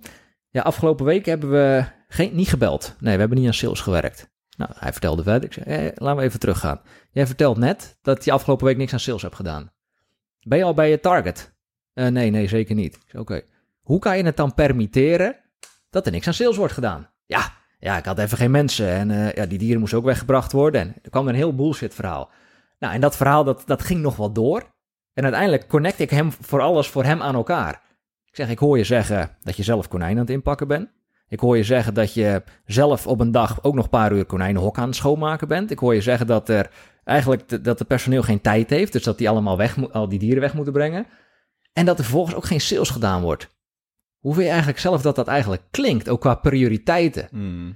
ja, afgelopen week hebben we geen, niet gebeld. Nee, we hebben niet aan sales gewerkt. Nou, hij vertelde verder. Ik zei, eh, laten we even teruggaan. Jij vertelt net dat je afgelopen week niks aan sales hebt gedaan. Ben je al bij je target? Eh, nee, nee, zeker niet. Oké. Hoe kan je het dan permitteren dat er niks aan sales wordt gedaan? Ja, ja ik had even geen mensen en eh, ja, die dieren moesten ook weggebracht worden. En er kwam een heel bullshit verhaal. Nou, en dat verhaal dat, dat ging nog wel door. En uiteindelijk connect ik hem voor alles voor hem aan elkaar. Ik zeg, ik hoor je zeggen dat je zelf konijn aan het inpakken bent. Ik hoor je zeggen dat je zelf op een dag ook nog een paar uur konijnenhok aan het schoonmaken bent. Ik hoor je zeggen dat er eigenlijk de, dat het personeel geen tijd heeft, dus dat die allemaal weg, al die dieren weg moeten brengen. En dat er vervolgens ook geen sales gedaan wordt. Hoe vind je eigenlijk zelf dat dat eigenlijk klinkt, ook qua prioriteiten? Mhm.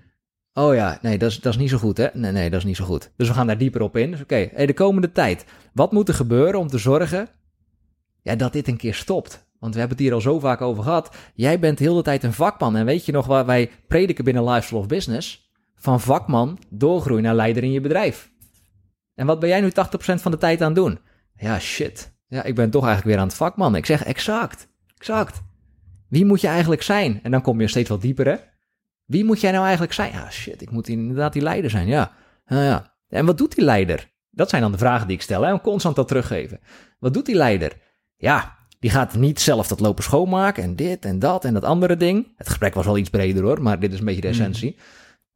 Oh ja, nee, dat is, dat is niet zo goed, hè? Nee, nee, dat is niet zo goed. Dus we gaan daar dieper op in. Dus oké, hey, de komende tijd. Wat moet er gebeuren om te zorgen ja, dat dit een keer stopt? Want we hebben het hier al zo vaak over gehad. Jij bent heel de tijd een vakman. En weet je nog waar wij prediken binnen Lifestyle of Business? Van vakman doorgroeien naar leider in je bedrijf. En wat ben jij nu 80% van de tijd aan het doen? Ja, shit. Ja, ik ben toch eigenlijk weer aan het vakman. Ik zeg exact, exact. Wie moet je eigenlijk zijn? En dan kom je steeds wat dieper, hè? Wie moet jij nou eigenlijk zijn? Ja, shit, ik moet inderdaad die leider zijn, ja. ja. En wat doet die leider? Dat zijn dan de vragen die ik stel, hè? En constant dat teruggeven. Wat doet die leider? Ja, die gaat niet zelf dat lopen schoonmaken en dit en dat en dat andere ding. Het gesprek was wel iets breder hoor, maar dit is een beetje de essentie.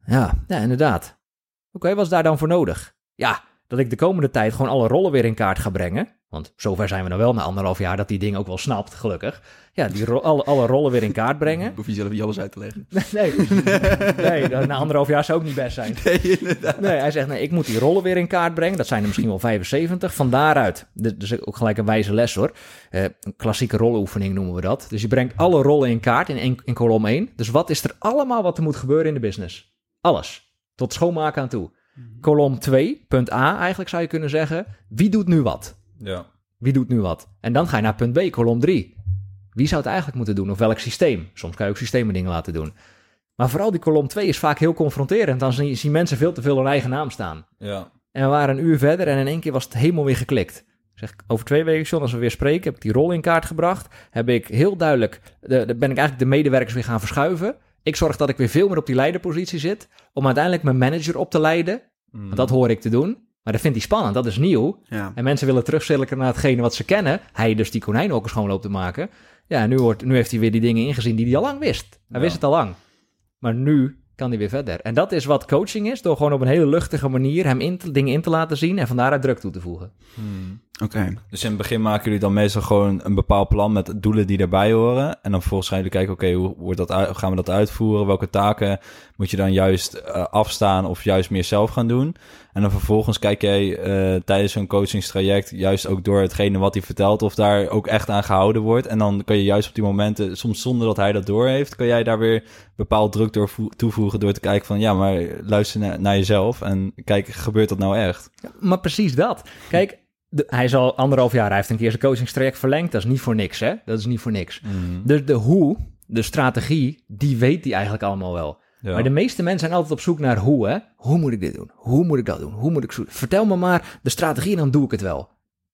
Ja, ja, inderdaad. Oké, wat is daar dan voor nodig? Ja, dat ik de komende tijd gewoon alle rollen weer in kaart ga brengen. Want zover zijn we nou wel na anderhalf jaar dat die ding ook wel snapt, gelukkig. Ja, die ro- alle, alle rollen weer in kaart brengen. Hoef je zelf niet alles uit te leggen. Nee, nee, na anderhalf jaar zou ook niet best zijn. Nee, inderdaad. Nee, hij zegt, nee, ik moet die rollen weer in kaart brengen. Dat zijn er misschien wel 75. Van daaruit, is ook gelijk een wijze les hoor. Eh, een klassieke rollenoefening noemen we dat. Dus je brengt alle rollen in kaart in, één- in kolom 1. Dus wat is er allemaal wat er moet gebeuren in de business? Alles. Tot schoonmaken aan toe. Kolom 2, punt A eigenlijk zou je kunnen zeggen. Wie doet nu wat? Ja. Wie doet nu wat? En dan ga je naar punt B, kolom 3. Wie zou het eigenlijk moeten doen? Of welk systeem? Soms kan je ook systemen dingen laten doen. Maar vooral die kolom 2 is vaak heel confronterend. Dan zien mensen veel te veel hun eigen naam staan. Ja. En we waren een uur verder en in één keer was het helemaal weer geklikt. Ik Zeg, over twee weken, John, als we weer spreken, heb ik die rol in kaart gebracht. Heb ik heel duidelijk, de, de- ben ik eigenlijk de medewerkers weer gaan verschuiven. Ik zorg dat ik weer veel meer op die leiderpositie zit. Om uiteindelijk mijn manager op te leiden. Want dat hoor ik te doen. Maar dat vindt hij spannend, dat is nieuw. Ja. En mensen willen terugcirkelen naar hetgene wat ze kennen. Hij dus die konijnenhokken schoon loopt te maken. Ja, nu, wordt, nu heeft hij weer die dingen ingezien die hij al lang wist. Hij Ja. wist het al lang. Maar nu kan hij weer verder. En dat is wat coaching is, door gewoon op een hele luchtige manier hem in te- dingen in te laten zien en van daaruit druk toe te voegen. Oké. Dus in het begin maken jullie dan meestal gewoon een bepaald plan met doelen die daarbij horen. En dan vervolgens gaan jullie kijken, oké, hoe wordt dat uit- gaan we dat uitvoeren? Welke taken moet je dan juist eh, afstaan of juist meer zelf gaan doen? En dan vervolgens kijk jij eh, tijdens zo'n coachingstraject juist ook door hetgene wat hij vertelt of daar ook echt aan gehouden wordt. En dan kan je juist op die momenten, soms zonder dat hij dat doorheeft, kan jij daar weer bepaald druk door vo- toevoegen door te kijken van, ja, maar luister naar, naar jezelf en kijk, gebeurt dat nou echt? Maar precies dat. Kijk, de- hij is al anderhalf jaar, hij heeft een keer zijn coachingstraject verlengd. Dat is niet voor niks, hè? Dat is niet voor niks. Dus de hoe, de strategie, die weet hij eigenlijk allemaal wel. Ja. Maar de meeste mensen zijn altijd op zoek naar hoe, hè? Hoe moet ik dit doen? Hoe moet ik dat doen? Hoe moet ik zo... Vertel me maar de strategie en dan doe ik het wel.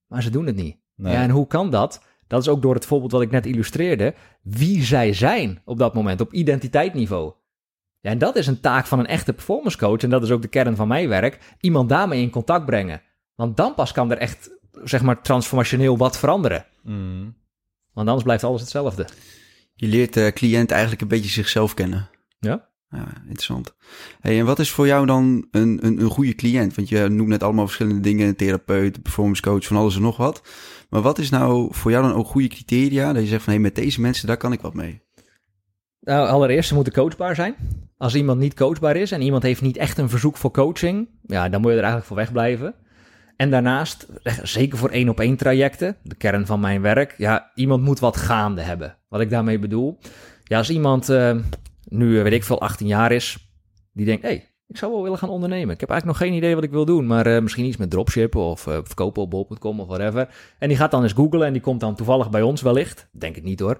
Maar ze doen het niet. Nee. Ja, en hoe kan dat? Dat is ook door het voorbeeld wat ik net illustreerde. Wie zij zijn op dat moment, op identiteitsniveau. Ja, en dat is een taak van een echte performance coach. En dat is ook de kern van mijn werk. Iemand daarmee in contact brengen. Want dan pas kan er echt, zeg maar, transformationeel wat veranderen. Mm. Want anders blijft alles hetzelfde. Je leert de cliënt eigenlijk een beetje zichzelf kennen. Ja. Ja, interessant. Hey, en wat is voor jou dan een, een, een goede cliënt? Want je noemt net allemaal verschillende dingen, een therapeut, performance coach, van alles en nog wat. Maar wat is nou voor jou dan ook goede criteria dat je zegt van, hé, met deze mensen, daar kan ik wat mee? Nou, allereerst, ze moeten coachbaar zijn. Als iemand niet coachbaar is en iemand heeft niet echt een verzoek voor coaching, ja, dan moet je er eigenlijk voor wegblijven. En daarnaast, eh, zeker voor één op één trajecten, de kern van mijn werk, ja, iemand moet wat gaande hebben. Wat ik daarmee bedoel, ja, als iemand eh, nu, eh, weet ik veel, 18 jaar is, die denkt, hé, hey, ik zou wel willen gaan ondernemen. Ik heb eigenlijk nog geen idee wat ik wil doen, maar misschien iets met dropshippen of eh, verkopen op bol.com of whatever. En die gaat dan eens googlen en die komt dan toevallig bij ons wellicht. Denk het niet hoor.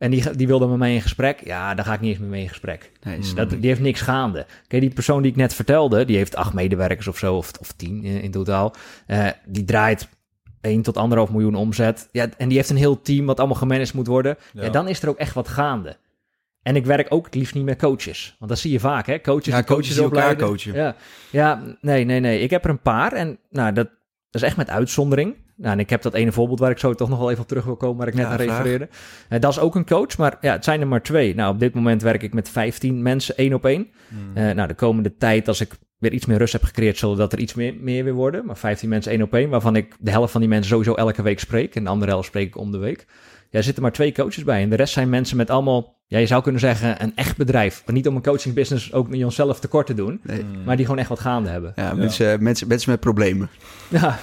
En die, die wilde met mij in gesprek. Ja, daar ga ik niet eens meer mee in gesprek. Nee, is- Dat, die heeft niks gaande. Kijk, die persoon die ik net vertelde, die heeft acht medewerkers of zo, of, of tien in, in totaal. Eh, die draait 1 tot 1,5 miljoen omzet. Ja, en die heeft een heel team wat allemaal gemanaged moet worden. Ja. Ja. dan is er ook echt wat gaande. En ik werk ook het liefst niet met coaches. Want dat zie je vaak, hè? Coaches, Ja, coaches die elkaar coachen. Ja. ja, nee, nee, nee. Ik heb er een paar. En nou, dat, dat is echt met uitzondering. Nou, en ik heb dat ene voorbeeld waar ik zo toch nog wel even op terug wil komen, waar ik net Ja, aan refereerde. Eh, dat is ook een coach, maar ja, het zijn er maar twee. Nou, op dit moment werk ik met 15 mensen één op één. Eh, nou, de komende tijd, als ik weer iets meer rust heb gecreëerd, zullen dat er iets meer, meer weer worden. Maar 15 mensen één op één, waarvan ik de helft van die mensen sowieso elke week spreek. En de andere helft spreek ik om de week. Ja, er zitten maar twee coaches bij. En de rest zijn mensen met allemaal, ja, je zou kunnen zeggen, een echt bedrijf. Maar niet om een coaching business ook niet onszelf tekort te doen. Nee. Maar die gewoon echt wat gaande hebben. Ja, Mensen, mensen, mensen met problemen. Ja,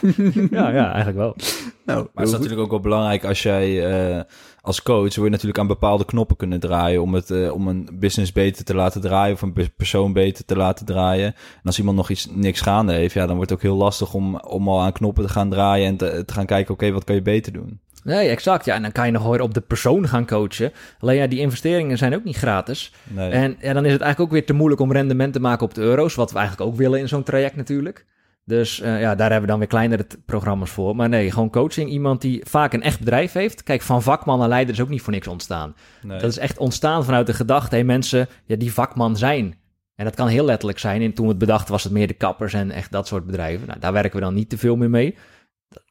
ja, ja eigenlijk wel. Nou, Maar het is goed. natuurlijk ook wel belangrijk als jij eh, als coach wil je natuurlijk aan bepaalde knoppen kunnen draaien om, het, eh, om een business beter te laten draaien of een pe- persoon beter te laten draaien. En als iemand nog iets niks gaande heeft, ja, dan wordt het ook heel lastig om, om al aan knoppen te gaan draaien en te, te gaan kijken, oké, wat kan je beter doen? Nee, exact. Ja, en dan kan je nog weer op de persoon gaan coachen. Alleen ja, die investeringen zijn ook niet gratis. Nee. En ja, dan is het eigenlijk ook weer te moeilijk om rendement te maken op de euro's. Wat we eigenlijk ook willen in zo'n traject natuurlijk. Dus eh, ja, daar hebben we dan weer kleinere programma's voor. Maar nee, gewoon coaching. Iemand die vaak een echt bedrijf heeft. Kijk, van vakman naar leider is ook niet voor niks ontstaan. nee. Dat is echt ontstaan vanuit de gedachte, hey, mensen ja, die vakman zijn. En dat kan heel letterlijk zijn. En toen we het bedachten was het meer de kappers en echt dat soort bedrijven. Nou, daar werken we dan niet te veel meer mee.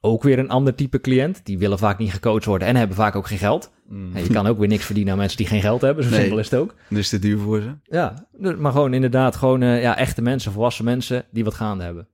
Ook weer een ander type cliënt. Die willen vaak niet gecoacht worden en hebben vaak ook geen geld. Mm. Ja, je kan ook weer niks verdienen aan mensen die geen geld hebben. Zo Nee. simpel is het ook. Dus te duur voor ze. Ja, dus- maar gewoon inderdaad gewoon eh, ja, echte mensen, volwassen mensen die wat gaande hebben.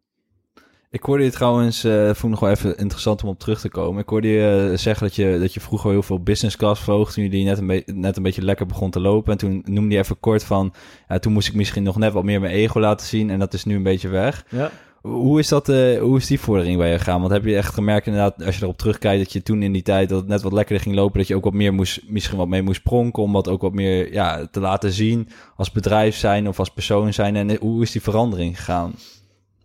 Ik hoorde je trouwens, eh vond ik nog wel even interessant om op terug te komen. Ik hoorde je eh, zeggen dat je, dat je vroeger heel veel business class vloog toen je net een, be- net een beetje lekker begon te lopen. En toen noemde je even kort van, ja, toen moest ik misschien nog net wat meer mijn ego laten zien en dat is nu een beetje weg. Ja. Hoe is, dat, eh, hoe is die vordering bij je gegaan? Want heb je echt gemerkt inderdaad, als je erop terugkijkt, dat je toen in die tijd dat het net wat lekkerder ging lopen, dat je ook wat meer moest, misschien wat mee moest pronken, om wat ook wat meer ja, te laten zien als bedrijf zijn of als persoon zijn. En hoe is die verandering gegaan?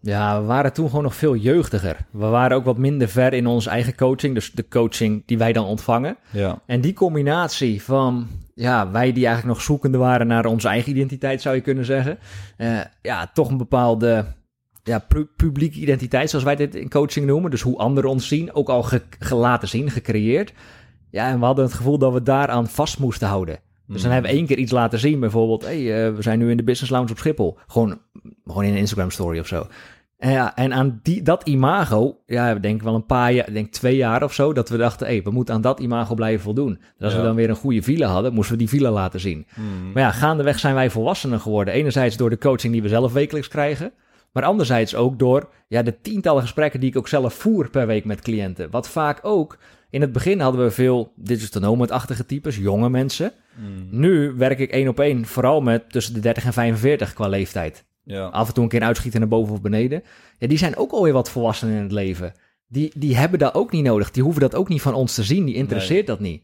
Ja, we waren toen gewoon nog veel jeugdiger. We waren ook wat minder ver in onze eigen coaching, dus de coaching die wij dan ontvangen. Ja, En die combinatie van, ja, wij die eigenlijk nog zoekende waren naar onze eigen identiteit, zou je kunnen zeggen. Eh, ja, toch een bepaalde ja, pu- publieke identiteit, zoals wij dit in coaching noemen. Dus hoe anderen ons zien, ook al ge, ge- laten zien, gecreëerd. Ja, en we hadden het gevoel dat we daaraan vast moesten houden. Dus dan hebben we één keer iets laten zien, bijvoorbeeld, hey, eh, we zijn nu in de Business Lounge op Schiphol. Gewoon, gewoon in een Instagram story of zo. En, ja, en aan die, dat imago, ja, ik denk wel een paar jaar, denk twee jaar of zo, dat we dachten, hey, we moeten aan dat imago blijven voldoen. Dus als Ja. we dan weer een goede villa hadden, moesten we die villa laten zien. Maar ja, gaandeweg zijn wij volwassener geworden. Enerzijds door de coaching die we zelf wekelijks krijgen. Maar anderzijds ook door ja, de tientallen gesprekken die ik ook zelf voer per week met cliënten. Wat vaak ook, in het begin hadden we veel digital nomad-achtige types, jonge mensen. Nu werk ik één op één, vooral met tussen de 30 en 45 qua leeftijd. ja. Af en toe een keer uitschieten naar boven of beneden. Ja, die zijn ook alweer wat volwassen in het leven. Die, die hebben dat ook niet nodig. Die hoeven dat ook niet van ons te zien. Die interesseert dat niet.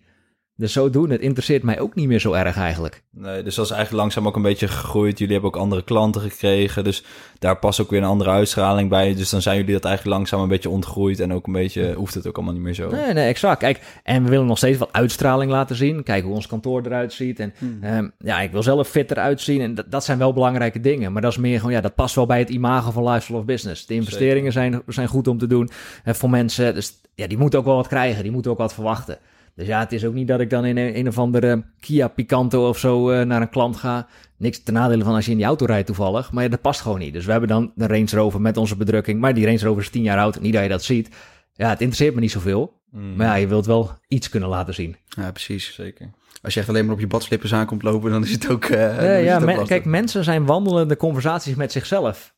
Dus zodoende, het interesseert mij ook niet meer zo erg eigenlijk. Nee, dus dat is eigenlijk langzaam ook een beetje gegroeid. Jullie hebben ook andere klanten gekregen. Dus daar past ook weer een andere uitstraling bij. Dus dan zijn jullie dat eigenlijk langzaam een beetje ontgroeid. En ook een beetje, hoeft het ook allemaal niet meer zo. Nee, nee, exact. Kijk, en we willen nog steeds wat uitstraling laten zien. Kijken hoe ons kantoor eruit ziet. En ehm, ja, ik wil zelf fitter uitzien. En dat, dat zijn wel belangrijke dingen. Maar dat is meer gewoon, ja, dat past wel bij het imago van Lifestyle of Business. De investeringen zijn, zijn goed om te doen eh, voor mensen. Dus ja, die moeten ook wel wat krijgen. Die moeten ook wat verwachten. Dus ja, het is ook niet dat ik dan in een, een of andere Kia Picanto of zo eh, naar een klant ga. Niks ten nadele van als je in die auto rijdt toevallig. Maar ja, dat past gewoon niet. Dus we hebben dan een Range Rover met onze bedrukking. Maar die Range Rover is 10 jaar oud. Niet dat je dat ziet. Ja, het interesseert me niet zoveel. Mm, Maar ja, je wilt wel iets kunnen laten zien. Ja, precies. Zeker. Als je echt alleen maar op je badslippers aankomt lopen, dan is het ook... eh, dan Nee, ja, het ook men- lastig. kijk, mensen zijn wandelende conversaties met zichzelf.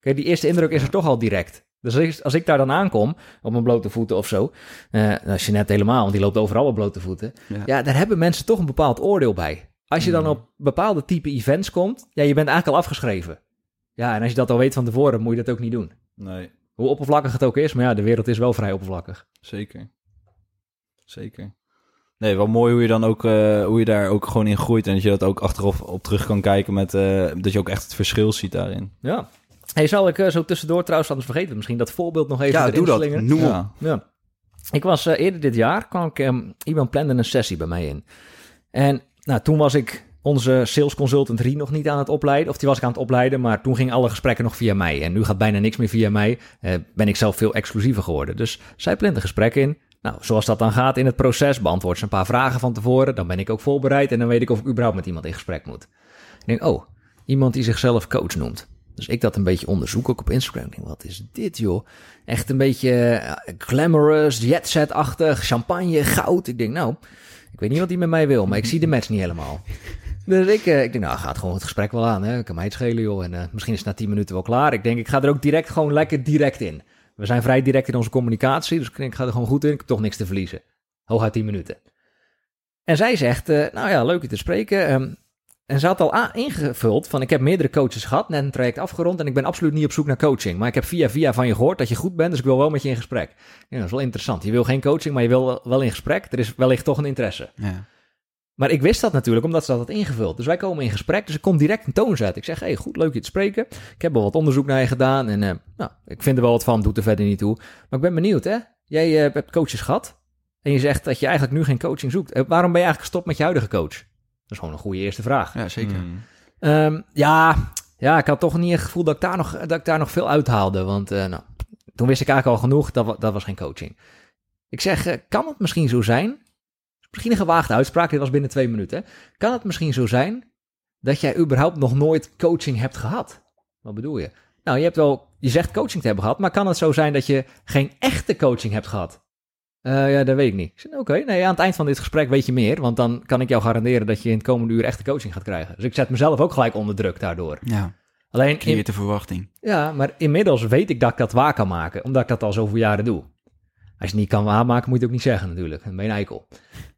Kijk, die eerste indruk is er toch al direct. Dus als ik, daar dan aankom, op mijn blote voeten of zo, eh als je net helemaal, want die loopt overal op blote voeten, Ja. ja. daar hebben mensen toch een bepaald oordeel bij. Als je dan op bepaalde type events komt, ja, je bent eigenlijk al afgeschreven. Ja, en als je dat al weet van tevoren, moet je dat ook niet doen. Nee, Hoe oppervlakkig het ook is, maar ja, de wereld is wel vrij oppervlakkig. zeker. Zeker. Nee, wel mooi hoe je dan ook, eh, hoe je daar ook gewoon in groeit. En dat je dat ook achteraf op terug kan kijken met, eh, dat je ook echt het verschil ziet daarin. Ja. Hey, zal ik eh, zo tussendoor trouwens, anders vergeten we misschien dat voorbeeld nog even Ja, doe dat. slingeren? Noem. Ja. Ja. Ik was eh, eerder dit jaar, kwam ik, ehm, iemand plande een sessie bij mij in. En nou, toen was ik onze sales consultant Rien nog niet aan het opleiden. Of die was ik aan het opleiden, maar toen gingen alle gesprekken nog via mij. En nu gaat bijna niks meer via mij. Eh, ben ik zelf veel exclusiever geworden. Dus zij plant een gesprek in. Nou, zoals dat dan gaat in het proces, beantwoord ze een paar vragen van tevoren. Dan ben ik ook voorbereid en dan weet ik of ik überhaupt met iemand in gesprek moet. Ik denk, oh, iemand die zichzelf coach noemt. Dus ik dat een beetje onderzoek, ook op Instagram. Ik denk, wat is dit joh? Echt een beetje eh, glamorous, jetset-achtig, champagne, goud. Ik denk, nou, ik weet niet wat hij met mij wil, maar ik zie de match niet helemaal. Dus ik, eh, ik denk, nou, gaat gewoon het gesprek wel aan. Hè? Kan mij het schelen, joh. En eh, misschien is het na 10 minuten wel klaar. Ik denk, ik ga er ook direct gewoon lekker direct in. We zijn vrij direct in onze communicatie, dus ik ik ga er gewoon goed in. Ik heb toch niks te verliezen. Hooguit 10 minuten. En zij zegt, nou ja, leuk je te spreken. ehm, en ze had al a- ingevuld van, ik heb meerdere coaches gehad, net een traject afgerond en ik ben absoluut niet op zoek naar coaching. Maar ik heb via via van je gehoord dat je goed bent, dus ik wil wel met je in gesprek. Ja, dat is wel interessant. Je wil geen coaching, maar je wil wel- in gesprek. Er is wellicht toch een interesse. Ja. Maar ik wist dat natuurlijk, omdat ze dat had ingevuld. Dus wij komen in gesprek, dus ik kom direct een toon zetten. Ik zeg, hey, goed, leuk je te spreken. Ik heb wel wat onderzoek naar je gedaan en eh, nou, ik vind er wel wat van, doet er verder niet toe. Maar ik ben benieuwd, hè? Jij eh, hebt coaches gehad en je zegt dat je eigenlijk nu geen coaching zoekt. Eh, waarom ben je eigenlijk gestopt met je huidige coach? Dat is gewoon een goede eerste vraag. ja, zeker. Mm. Ehm, ja, ja, ik had toch niet het gevoel dat ik daar nog, dat ik daar nog veel uithaalde. Want eh, nou, toen wist ik eigenlijk al genoeg, dat, dat was geen coaching. Ik zeg, eh, kan het misschien zo zijn? Misschien een gewaagde uitspraak, dit was binnen twee minuten. hè. Kan het misschien zo zijn dat jij überhaupt nog nooit coaching hebt gehad? Wat bedoel je? Nou, je hebt wel, je zegt coaching te hebben gehad, maar kan het zo zijn dat je geen echte coaching hebt gehad? Eh, ja, dat weet ik niet. Ik Oké, nee, aan het eind van dit gesprek weet je meer, want dan kan ik jou garanderen dat je in het komende uur echte coaching gaat krijgen. Dus ik zet mezelf ook gelijk onder druk daardoor. Ja. Alleen, Creëert de verwachting. ja, maar inmiddels weet ik dat ik dat waar kan maken, omdat ik dat al zoveel jaren doe. Als je het niet kan waarmaken, moet je het ook niet zeggen natuurlijk. Dan ben je een eikel.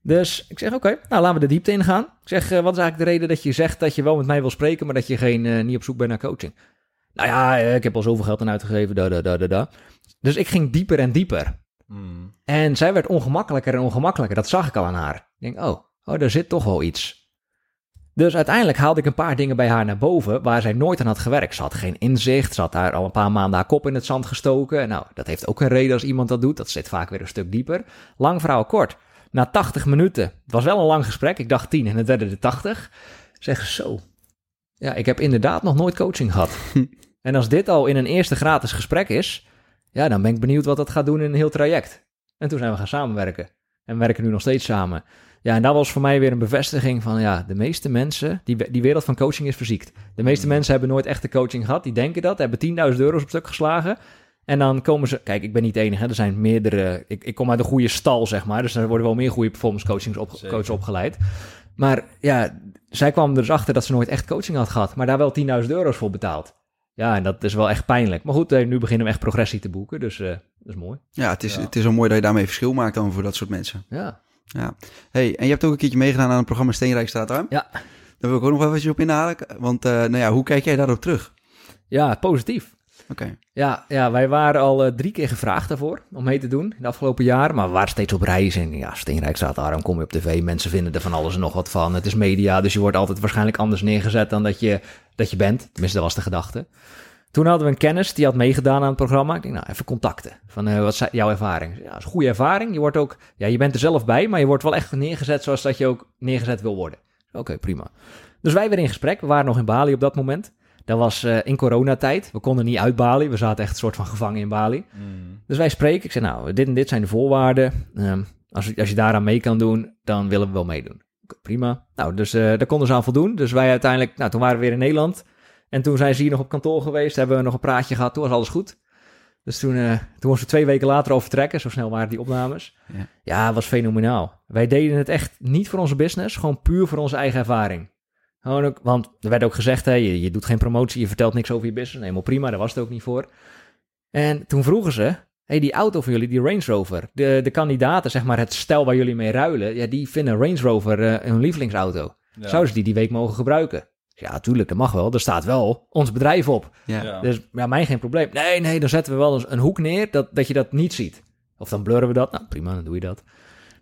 Dus ik zeg, oké, nou laten we de diepte ingaan. Ik zeg, eh, wat is eigenlijk de reden dat je zegt dat je wel met mij wil spreken, maar dat je geen, eh, niet op zoek bent naar coaching? Nou ja, ik heb al zoveel geld aan uitgegeven, da, da, da, da, da. Dus ik ging dieper en dieper. Hmm. En zij werd ongemakkelijker en ongemakkelijker. Dat zag ik al aan haar. Ik denk, oh, oh, daar zit toch wel iets. Dus uiteindelijk haalde ik een paar dingen bij haar naar boven waar zij nooit aan had gewerkt. Ze had geen inzicht, ze had daar al een paar maanden haar kop in het zand gestoken. Nou, dat heeft ook een reden als iemand dat doet. Dat zit vaak weer een stuk dieper. Lang verhaal kort. Na 80 minuten, het was wel een lang gesprek, ik dacht 10 en het werden er 80. Zeg zo. Ja, ik heb inderdaad nog nooit coaching gehad. en als dit al in een eerste gratis gesprek is, ja, dan ben ik benieuwd wat dat gaat doen in een heel traject. En toen zijn we gaan samenwerken. En we werken nu nog steeds samen. Ja, en dat was voor mij weer een bevestiging van, ja, de meeste mensen, die, die wereld van coaching is verziekt. De meeste mensen hebben nooit echte coaching gehad, die denken dat, hebben 10.000 euro's op stuk geslagen. En dan komen ze, kijk, ik ben niet de enige, hè, er zijn meerdere, ik, ik kom uit een goede stal, zeg maar, dus er worden wel meer goede performance coachings op, coaches opgeleid. Maar ja, zij kwam er dus achter dat ze nooit echt coaching had gehad, maar daar wel 10.000 euro's voor betaald. Ja, en dat is wel echt pijnlijk. Maar goed, eh, nu beginnen we echt progressie te boeken, dus eh, dat is mooi. Ja, het is, Ja. het is wel mooi dat je daarmee verschil maakt dan voor dat soort mensen. Ja. Ja. Hey, en je hebt ook een keertje meegedaan aan het programma Steenrijk staat arm. Ja. Daar wil ik ook nog wel eventjes op inhalen. Want, eh, nou ja, hoe kijk jij daarop terug? Ja, positief. Ja, ja, wij waren al eh, drie keer gevraagd daarvoor om mee te doen in de afgelopen jaren. Maar we waren steeds op reis. En ja, Steenrijk staat daar, dan kom je op tv. Mensen vinden er van alles en nog wat van. Het is media, dus je wordt altijd waarschijnlijk anders neergezet dan dat je, dat je bent. Tenminste, dat was de gedachte. Toen hadden we een kennis, die had meegedaan aan het programma. Ik denk, nou, even contacten. Van, eh, wat is jouw ervaring? Ja, dat is een goede ervaring. Je wordt ook, ja, je bent er zelf bij, maar je wordt wel echt neergezet zoals dat je ook neergezet wil worden. Oké, prima. Dus wij weer in gesprek. We waren nog in Bali op dat moment. Dat was eh, in coronatijd. We konden niet uit Bali. We zaten echt een soort van gevangen in Bali. Hmm. Dus wij spreken. Ik zei, nou, dit en dit zijn de voorwaarden. Ehm, als, als je daaraan mee kan doen, dan willen we wel meedoen. Prima. Nou, dus eh, daar konden ze aan voldoen. Dus wij uiteindelijk, nou, toen waren we weer in Nederland. En toen zijn ze hier nog op kantoor geweest. Hebben we nog een praatje gehad. Toen was alles goed. Dus toen, eh toen moesten we twee weken later al vertrekken. Zo snel waren die opnames. Ja. Ja, was fenomenaal. Wij deden het echt niet voor onze business. Gewoon puur voor onze eigen ervaring. Gewoon ook, want er werd ook gezegd, hè, je, je doet geen promotie, je vertelt niks over je business. Helemaal prima, daar was het ook niet voor. En toen vroegen ze, hey, die auto van jullie, die Range Rover. De, de kandidaten, zeg maar, het stel waar jullie mee ruilen, ja, die vinden Range Rover eh, hun lievelingsauto. Ja. Zouden ze die die week mogen gebruiken? Ja, tuurlijk, dat mag wel. Er staat wel ons bedrijf op. Ja. Ja. Dus ja, mij geen probleem. Nee, nee, dan zetten we wel eens een hoek neer dat, dat je dat niet ziet. Of dan blurren we dat. Nou, prima, dan doe je dat.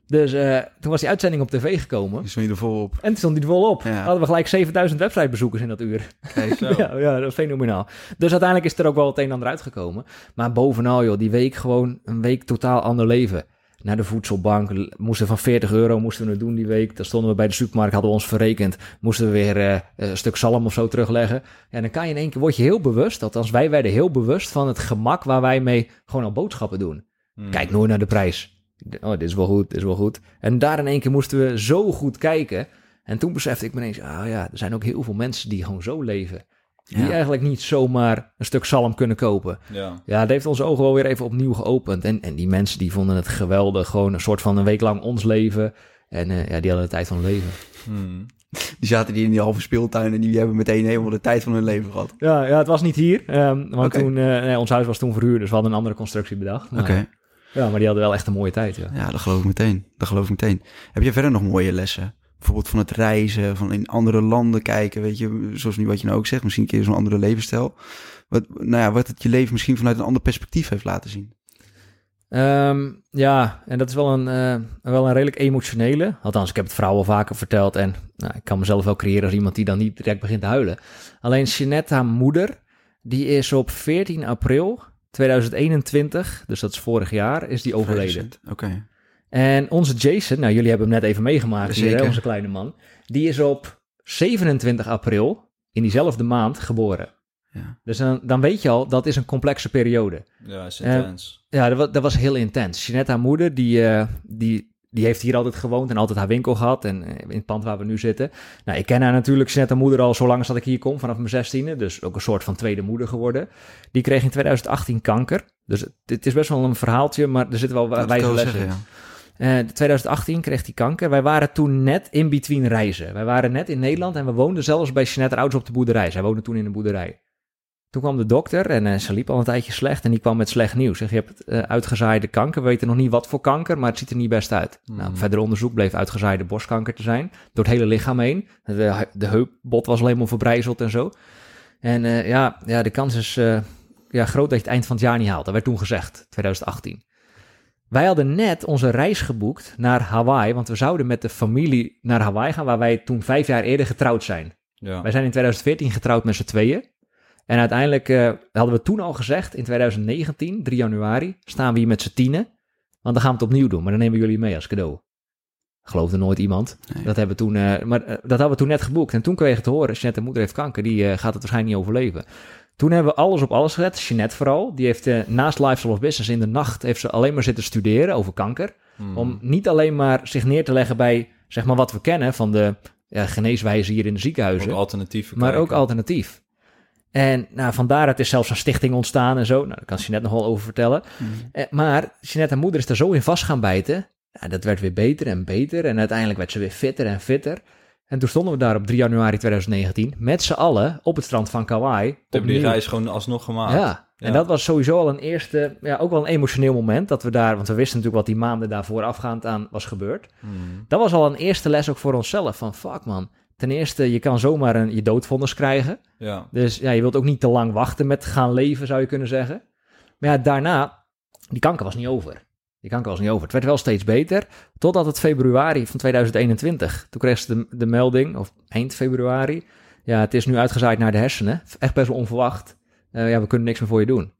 Dus eh, toen was die uitzending op tv gekomen. Die stond je er volop. En toen stond die er volop. Ja. Hadden we gelijk 7000 websitebezoekers in dat uur. Kijk. Zo. Ja, ja, dat is fenomenaal. Dus uiteindelijk is er ook wel het een en ander uitgekomen. Maar bovenal, joh, die week gewoon een week totaal ander leven. Naar de voedselbank, moesten van 40 euro moesten we het doen die week. Dan stonden we bij de supermarkt, hadden we ons verrekend. Moesten we weer eh, een stuk zalm of zo terugleggen. En dan kan je in één keer, word je heel bewust, althans wij werden heel bewust van het gemak waar wij mee gewoon al boodschappen doen. Hmm. Kijk nooit naar de prijs. Oh, dit is wel goed, dit is wel goed. En daar in één keer moesten we zo goed kijken. En toen besefte ik me ineens, ah ja, er zijn ook heel veel mensen die gewoon zo leven. Die Ja. eigenlijk niet zomaar een stuk zalm kunnen kopen. Ja. Ja, dat heeft onze ogen wel weer even opnieuw geopend. En, en die mensen die vonden het geweldig. Gewoon een soort van een week lang ons leven. En eh, ja, die hadden de tijd van hun leven. Hmm. Die zaten die in die halve speeltuin en die hebben meteen helemaal de tijd van hun leven gehad. Ja, ja het was niet hier. ehm, want toen, eh, nee, ons huis was toen verhuurd. Dus we hadden een andere constructie bedacht. Oké. Ja, maar die hadden wel echt een mooie tijd. Ja. Ja, dat geloof ik meteen. Dat geloof ik meteen. Heb je verder nog mooie lessen? Bijvoorbeeld van het reizen, van in andere landen kijken, weet je, zoals nu wat je nou ook zegt, misschien een keer zo'n andere levensstijl. Wat, nou ja, wat het je leven misschien vanuit een ander perspectief heeft laten zien. Ehm, ja, en dat is wel een, eh, wel een redelijk emotionele. Althans, ik heb het verhaal al vaker verteld. En nou, ik kan mezelf wel creëren als iemand die dan niet direct begint te huilen. Alleen Jeanette, haar moeder, die is op 14 april 2021, dus dat is vorig jaar, is die overleden. Oké. En onze Jason, nou jullie hebben hem net even meegemaakt hier, hè, onze kleine man. Die is op 27 april in diezelfde maand geboren. Ja. Dus dan, dan weet je al, dat is een complexe periode. Ja, is Eh, intens. Ja, dat was, dat was heel intens. Jeanette, haar moeder, die, eh, die, die heeft hier altijd gewoond en altijd haar winkel gehad. En eh, in het pand waar we nu zitten. Nou, ik ken haar natuurlijk, haar moeder, al zolang als dat ik hier kom, vanaf mijn zestiende. Dus ook een soort van tweede moeder geworden. Die kreeg in 2018 kanker. Dus het, het is best wel een verhaaltje, maar er zitten wel wijze lessen in. zeggen, ja. Eh, 2018 kreeg hij kanker. Wij waren toen net in between reizen. Wij waren net in Nederland en we woonden zelfs bij Jeanette ouders op de boerderij. Zij woonde toen in een boerderij. Toen kwam de dokter en eh, ze liep al een tijdje slecht en die kwam met slecht nieuws. Zeg, je hebt eh, uitgezaaide kanker, we weten nog niet wat voor kanker, maar het ziet er niet best uit. Nou, verder onderzoek bleef uitgezaaide borstkanker te zijn, door het hele lichaam heen. De, de heupbot was alleen maar verbrijzeld en zo. En eh, ja, ja, de kans is eh, ja, groot dat je het eind van het jaar niet haalt. Dat werd toen gezegd, 2018. Wij hadden net onze reis geboekt naar Hawaii, want we zouden met de familie naar Hawaii gaan, waar wij toen vijf jaar eerder getrouwd zijn. Ja. Wij zijn in 2014 getrouwd met z'n tweeën. En uiteindelijk eh, hadden we toen al gezegd, in 2019, 3 januari, staan we hier met z'n tienen. Want dan gaan we het opnieuw doen, maar dan nemen we jullie mee als cadeau. Geloofde nooit iemand. Nee. Dat, hebben we toen, eh, maar, eh, dat hadden we toen net geboekt. En toen kreeg ik te horen, Jeanette, de moeder heeft kanker, die gaat het waarschijnlijk niet overleven. Toen hebben we alles op alles gezet. Jeanette vooral, die heeft naast Lifestyle of Business in de nacht heeft ze alleen maar zitten studeren over kanker. Hmm. Om niet alleen maar zich neer te leggen bij zeg maar, wat we kennen van de ja, geneeswijze hier in de ziekenhuizen. Ook maar kijken. ook alternatief. En nou, van daaruit is zelfs een stichting ontstaan en zo. Nou, daar kan Jeanette nog wel over vertellen. Eh, maar Jeanette, haar moeder, is er zo in vast gaan bijten. Ja, dat werd weer beter en beter. En uiteindelijk werd ze weer fitter en fitter. En toen stonden we daar op 3 januari 2019 met z'n allen op het strand van Kauai. Hebben die reis gewoon alsnog gemaakt. Ja, en dat was sowieso al een eerste, ja, ook wel een emotioneel moment dat we daar, want we wisten natuurlijk wat die maanden daarvoor afgaand aan was gebeurd. Hmm. Dat was al een eerste les ook voor onszelf van fuck man. Ten eerste, je kan zomaar een, je doodvonnis krijgen. Ja. Dus ja, je wilt ook niet te lang wachten met gaan leven, zou je kunnen zeggen. Maar ja, daarna, die kanker was niet over. Die kanker was niet over. Het werd wel steeds beter, totdat het februari van 2021. Toen kreeg ze de, de melding, of eind februari. Ja, het is nu uitgezaaid naar de hersenen. Echt best wel onverwacht. Eh, ja, we kunnen niks meer voor je doen.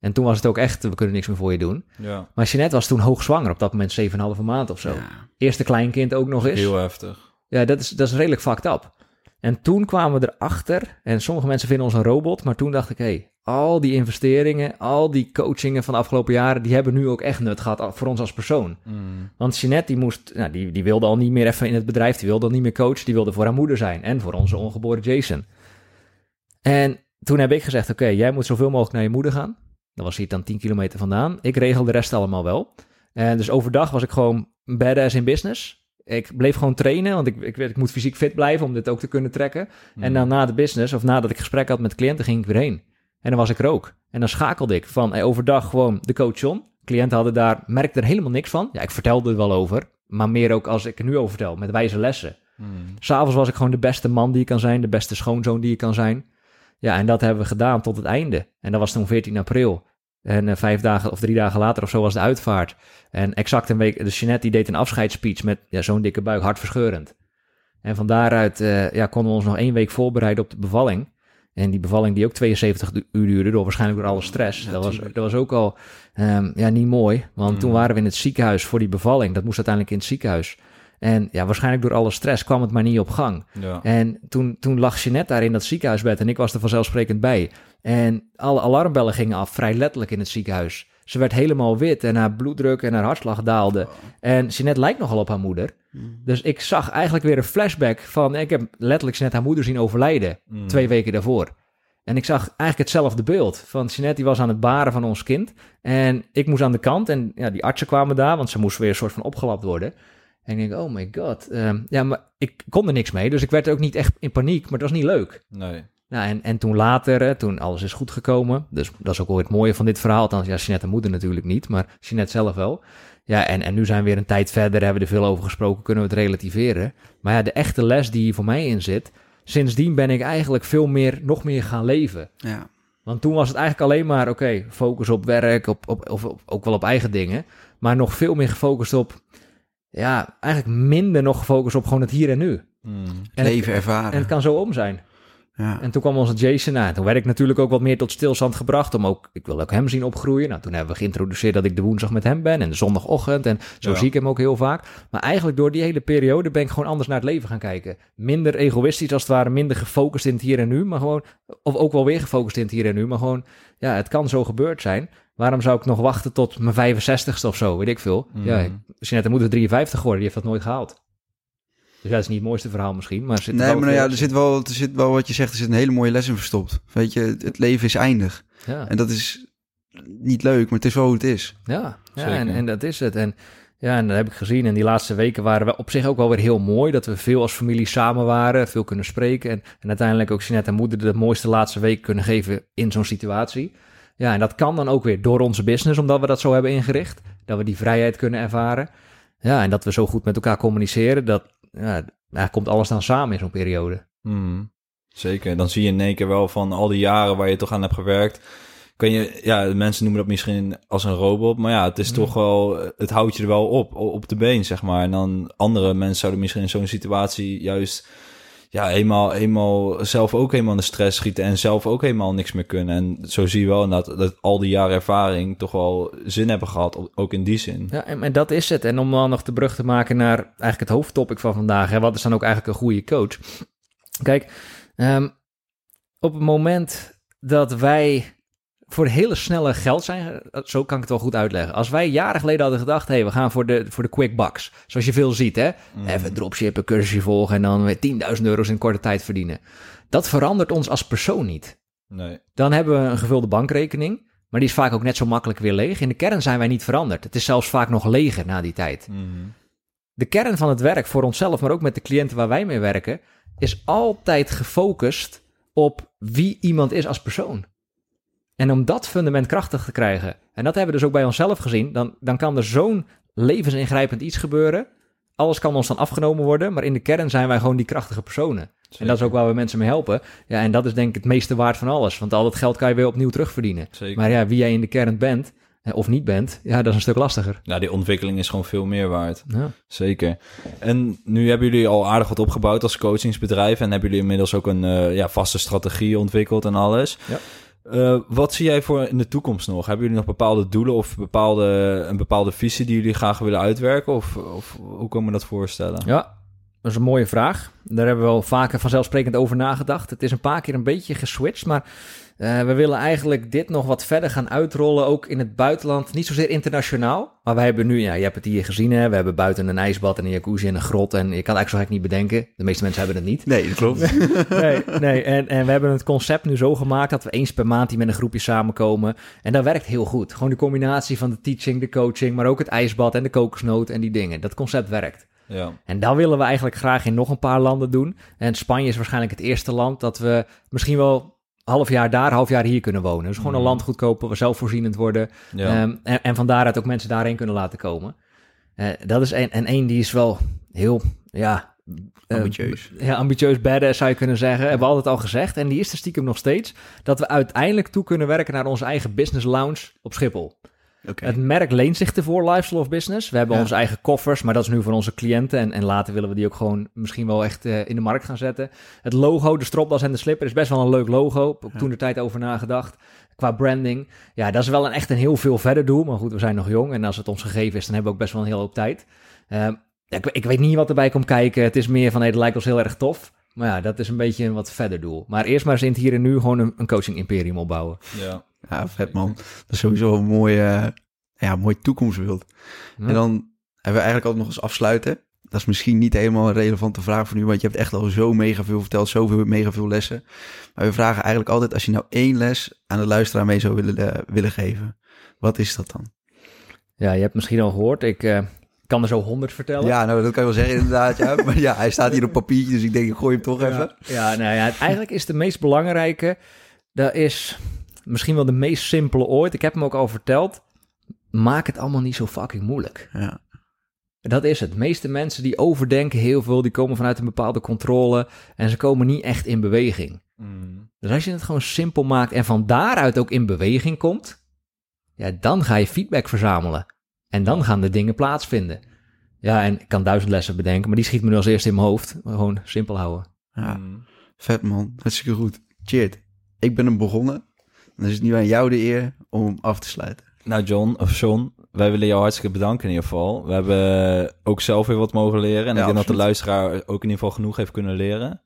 En toen was het ook echt, we kunnen niks meer voor je doen. ja. Maar Jeanette was toen hoogzwanger, op dat moment 7,5 maand of zo. Eerste kleinkind ook nog eens. Heel heftig. Ja, dat is, dat is redelijk fucked up. En toen kwamen we erachter, en sommige mensen vinden ons een robot, maar toen dacht ik, hé, hey, al die investeringen, al die coachingen van de afgelopen jaren, die hebben nu ook echt nut gehad voor ons als persoon. Hmm. Want Jeanette, die, moest, nou, die, die wilde al niet meer even in het bedrijf, die wilde al niet meer coachen, die wilde voor haar moeder zijn en voor onze ongeboren Jason. En toen heb ik gezegd, oké, jij moet zoveel mogelijk naar je moeder gaan. Dan was hij dan 10 kilometer vandaan. Ik regel de rest allemaal wel. En dus overdag was ik gewoon badass in business. Ik bleef gewoon trainen, want ik, ik, weet, ik moet fysiek fit blijven om dit ook te kunnen trekken. En dan na de business, of nadat ik gesprek had met cliënten, ging ik weer heen. En dan was ik er ook. En dan schakelde ik van eh, overdag gewoon de coach John. Cliënten hadden daar, merkte er helemaal niks van. Ja, ik vertelde er wel over, maar meer ook als ik er nu over vertel, met wijze lessen. Hmm. S'avonds was ik gewoon de beste man die je kan zijn, de beste schoonzoon die je kan zijn. Ja, en dat hebben we gedaan tot het einde. En dat was toen 14 april. En eh, vijf dagen of drie dagen later of zo was de uitvaart. En exact een week, dus Jeanette die deed een afscheidsspeech met ja, zo'n dikke buik, hartverscheurend. En van daaruit eh, ja, konden we ons nog één week voorbereiden op de bevalling. En die bevalling die ook 72 du- uur duurde, door waarschijnlijk door alle stress. Ja, dat, was, dat was ook al ehm, ja, niet mooi. Want Mm. toen waren we in het ziekenhuis voor die bevalling. Dat moest uiteindelijk in het ziekenhuis. En ja, waarschijnlijk door alle stress kwam het maar niet op gang. Ja. En toen, toen lag Jeanette daar in dat ziekenhuisbed en ik was er vanzelfsprekend bij. En alle alarmbellen gingen af, vrij letterlijk in het ziekenhuis. Ze werd helemaal wit en haar bloeddruk en haar hartslag daalde. En Jeanette lijkt nogal op haar moeder. Dus ik zag eigenlijk weer een flashback van... Ik heb letterlijk Jeanette haar moeder zien overlijden, Hmm. twee weken daarvoor. En ik zag eigenlijk hetzelfde beeld. Van Jeanette die was aan het baren van ons kind. En ik moest aan de kant. En ja, die artsen kwamen daar, want ze moest weer een soort van opgelapt worden. En ik denk, oh my god. Ehm, ja, maar ik kon er niks mee. Dus ik werd ook niet echt in paniek, maar het was niet leuk. Nee. Nou, en, en toen later, hè, toen alles is goed gekomen. Dus dat is ook wel het mooie van dit verhaal. Althans, ja, Jeanette en moeder natuurlijk niet, maar Jeanette zelf wel. Ja, en, en nu zijn we weer een tijd verder, hebben we er veel over gesproken, kunnen we het relativeren. Maar ja, de echte les die hier voor mij in zit, sindsdien ben ik eigenlijk veel meer, nog meer gaan leven. Ja. Want toen was het eigenlijk alleen maar, oké, focus op werk, op, op, of op- ook wel op eigen dingen. Maar nog veel meer gefocust op, ja, eigenlijk minder nog gefocust op gewoon het hier en nu. Hmm. En Leven het, ervaren. en het kan zo om zijn. ja. En toen kwam onze Jason aan. Toen werd ik natuurlijk ook wat meer tot stilstand gebracht. Om ook, ik wil ook hem zien opgroeien. Nou, toen hebben we geïntroduceerd dat ik de woensdag met hem ben. En de zondagochtend. En zo Ja. zie ik hem ook heel vaak. Maar eigenlijk door die hele periode ben ik gewoon anders naar het leven gaan kijken. Minder egoïstisch als het ware. Minder gefocust in het hier en nu. Maar gewoon, of ook wel weer gefocust in het hier en nu. Maar gewoon, ja, het kan zo gebeurd zijn. Waarom zou ik nog wachten tot mijn 65ste of zo? Weet ik veel. Mhm. Ja, ik- Jeanette moet er 53 geworden. Die heeft dat nooit gehaald. Dus dat is niet het mooiste verhaal misschien. Maar er zit Nee, maar nou ja, er zit, wel, er zit wel wat je zegt, er zit een hele mooie les in verstopt. Weet je, het leven is eindig. Ja. En dat is niet leuk, maar het is wel hoe het is. Ja, ja en, en dat is het. En Ja, en dat heb ik gezien. En die laatste weken waren we op zich ook wel weer heel mooi. Dat we veel als familie samen waren, veel kunnen spreken. En, en uiteindelijk ook Jeanette en moeder de mooiste laatste week kunnen geven in zo'n situatie. Ja, en dat kan dan ook weer door onze business, omdat we dat zo hebben ingericht. Dat we die vrijheid kunnen ervaren. Ja, en dat we zo goed met elkaar communiceren. Dat ja, daar komt alles dan samen in zo'n periode. Hmm. Zeker. Dan zie je in één keer wel van al die jaren waar je toch aan hebt gewerkt. Kun je, ja, mensen noemen dat misschien als een robot, maar ja, het is toch wel, het houdt je er wel op, op de been, zeg maar. En dan andere mensen zouden misschien in zo'n situatie juist, ja, eenmaal, eenmaal zelf ook helemaal in de stress schieten en zelf ook helemaal niks meer kunnen. En zo zie je wel dat, dat al die jaren ervaring toch wel zin hebben gehad, ook in die zin. Ja, en, en dat is het. En om dan nog de brug te maken naar eigenlijk het hoofdtopic van vandaag, hè, wat is dan ook eigenlijk een goede coach? Kijk, ehm, op het moment dat wij voor hele snelle geld zijn, zo kan ik het wel goed uitleggen. Als wij jaren geleden hadden gedacht, hé, hey, we gaan voor de, voor de quick bucks. Zoals je veel ziet, hè. Even dropshippen, cursusje volgen en dan weer 10.000 euro's in korte tijd verdienen. Dat verandert ons als persoon niet. Nee. Dan hebben we een gevulde bankrekening, maar die is vaak ook net zo makkelijk weer leeg. In de kern zijn wij niet veranderd. Het is zelfs vaak nog leger na die tijd. Mhm. De kern van het werk voor onszelf, maar ook met de cliënten waar wij mee werken, is altijd gefocust op wie iemand is als persoon. En om dat fundament krachtig te krijgen, en dat hebben we dus ook bij onszelf gezien, dan, dan kan er zo'n levensingrijpend iets gebeuren. Alles kan ons dan afgenomen worden, maar in de kern zijn wij gewoon die krachtige personen. En dat is ook waar we mensen mee helpen. Ja, en dat is denk ik het meeste waard van alles, want al dat geld kan je weer opnieuw terugverdienen. Zeker. Maar ja, wie jij in de kern bent, eh, of niet bent, ja, dat is een stuk lastiger. Ja, die ontwikkeling is gewoon veel meer waard. Ja. Zeker. En nu hebben jullie al aardig wat opgebouwd als coachingsbedrijf. En hebben jullie inmiddels ook een eh, ja, vaste strategie ontwikkeld en alles. Ja. Eh, wat zie jij voor in de toekomst nog? Hebben jullie nog bepaalde doelen of bepaalde, een bepaalde visie die jullie graag willen uitwerken? Of, of hoe kan me dat voorstellen? Ja, dat is een mooie vraag. Daar hebben we wel vaker vanzelfsprekend over nagedacht. Het is een paar keer een beetje geswitcht, maar eh, we willen eigenlijk dit nog wat verder gaan uitrollen, ook in het buitenland. Niet zozeer internationaal, maar wij hebben nu, ja, je hebt het hier gezien, hè? we hebben buiten een ijsbad en een jacuzzi en een grot. En je kan het eigenlijk zo gek niet bedenken. De meeste mensen hebben het niet. Nee, dat klopt. nee, nee. En, en we hebben het concept nu zo gemaakt dat we eens per maand hier met een groepje samenkomen. En dat werkt heel goed. Gewoon de combinatie van de teaching, de coaching, maar ook het ijsbad en de kokosnoot en die dingen. Dat concept werkt. Ja. En dat willen we eigenlijk graag in nog een paar landen doen. En Spanje is waarschijnlijk het eerste land dat we misschien wel half jaar daar, half jaar hier kunnen wonen. Dus gewoon een Mhm. land goed kopen, zelfvoorzienend worden. Ja. Ehm, en, en van daaruit ook mensen daarheen kunnen laten komen. Eh, dat is een, en één die is wel heel, ja... eh, Ambitieus. ja, ambitieus badass zou je kunnen zeggen. Hebben we altijd al gezegd. En die is er stiekem nog steeds. Dat we uiteindelijk toe kunnen werken naar onze eigen business lounge op Schiphol. Het merk leent zich ervoor, Lifestyle of Business. We hebben Ja. onze eigen koffers, maar dat is nu voor onze cliënten. En, en later willen we die ook gewoon misschien wel echt eh, in de markt gaan zetten. Het logo, de stropdas en de slipper is best wel een leuk logo. Ja. toen de tijd over nagedacht. Qua branding. Ja, dat is wel een, echt een heel veel verder doel. Maar goed, we zijn nog jong. En als het ons gegeven is, dan hebben we ook best wel een hele hoop tijd. Ehm, ik, ik weet niet wat erbij komt kijken. Het is meer van, hey, het lijkt ons heel erg tof. Maar ja, dat is een beetje een wat verder doel. Maar eerst maar eens in het hier en nu gewoon een, een coaching imperium opbouwen. ja. Ja, vet man. Dat is sowieso een mooie, eh, ja, mooi toekomstbeeld. Ja. En dan hebben we eigenlijk altijd nog eens afsluiten. Dat is misschien niet helemaal een relevante vraag voor nu, want je hebt echt al zo mega veel verteld, zoveel mega veel lessen. Maar we vragen eigenlijk altijd, als je nou één les aan de luisteraar mee zou willen, eh, willen geven, wat is dat dan? Ja, je hebt misschien al gehoord. Ik eh, kan er zo honderd vertellen. Ja, nou dat kan je wel zeggen inderdaad. Ja. Maar ja, hij staat hier op papiertje, dus ik denk ik gooi hem toch even. Ja, nou ja, eigenlijk is de meest belangrijke, dat is misschien wel de meest simpele ooit. Ik heb hem ook al verteld. Maak het allemaal niet zo fucking moeilijk. Ja. Dat is het. De meeste mensen die overdenken heel veel, die komen vanuit een bepaalde controle en ze komen niet echt in beweging. Mm. Dus als je het gewoon simpel maakt en van daaruit ook in beweging komt, ja, dan ga je feedback verzamelen. En dan gaan de dingen plaatsvinden. Ja, en ik kan duizend lessen bedenken, maar die schiet me nu als eerste in mijn hoofd. Gewoon simpel houden. ja, Mm. vet man. Hartstikke goed. Cheers. Ik ben hem begonnen. Dan is het nu aan jou de eer om hem af te sluiten. Nou, John of John, wij willen jou hartstikke bedanken in ieder geval. We hebben ook zelf weer wat mogen leren. En Ja, ik denk dat de luisteraar ook in ieder geval genoeg heeft kunnen leren.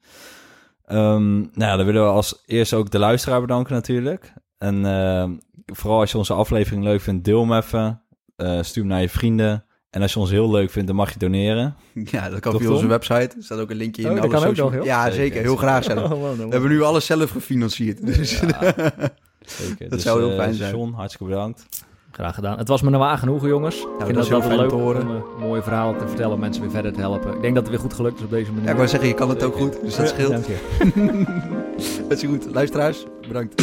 Ehm, nou ja, dan willen we als eerste ook de luisteraar bedanken natuurlijk. En ehm, vooral als je onze aflevering leuk vindt, deel hem even. Eh, stuur hem naar je vrienden. En als je ons heel leuk vindt, dan mag je doneren. Ja, dat kan via onze website. Er staat ook een linkje in. Oh, dat alle kan ook nog, joh. Ja, Zeker. Heel graag zelf. We hebben nu alles zelf gefinancierd. Dus Ja, zeker. Dat zou heel eh, fijn zijn. John, hartstikke bedankt. Graag gedaan. Het was me nou waar genoegen, jongens. ik dat vind dat heel fijn leuk om te om een mooie verhaal te vertellen, mensen weer verder te helpen. Ik denk dat het weer goed gelukt is op deze manier. Ja, ik wou zeggen, je kan het ook goed, dus dat Ja, scheelt. dank je. Dat is goed. Luisteraars, bedankt.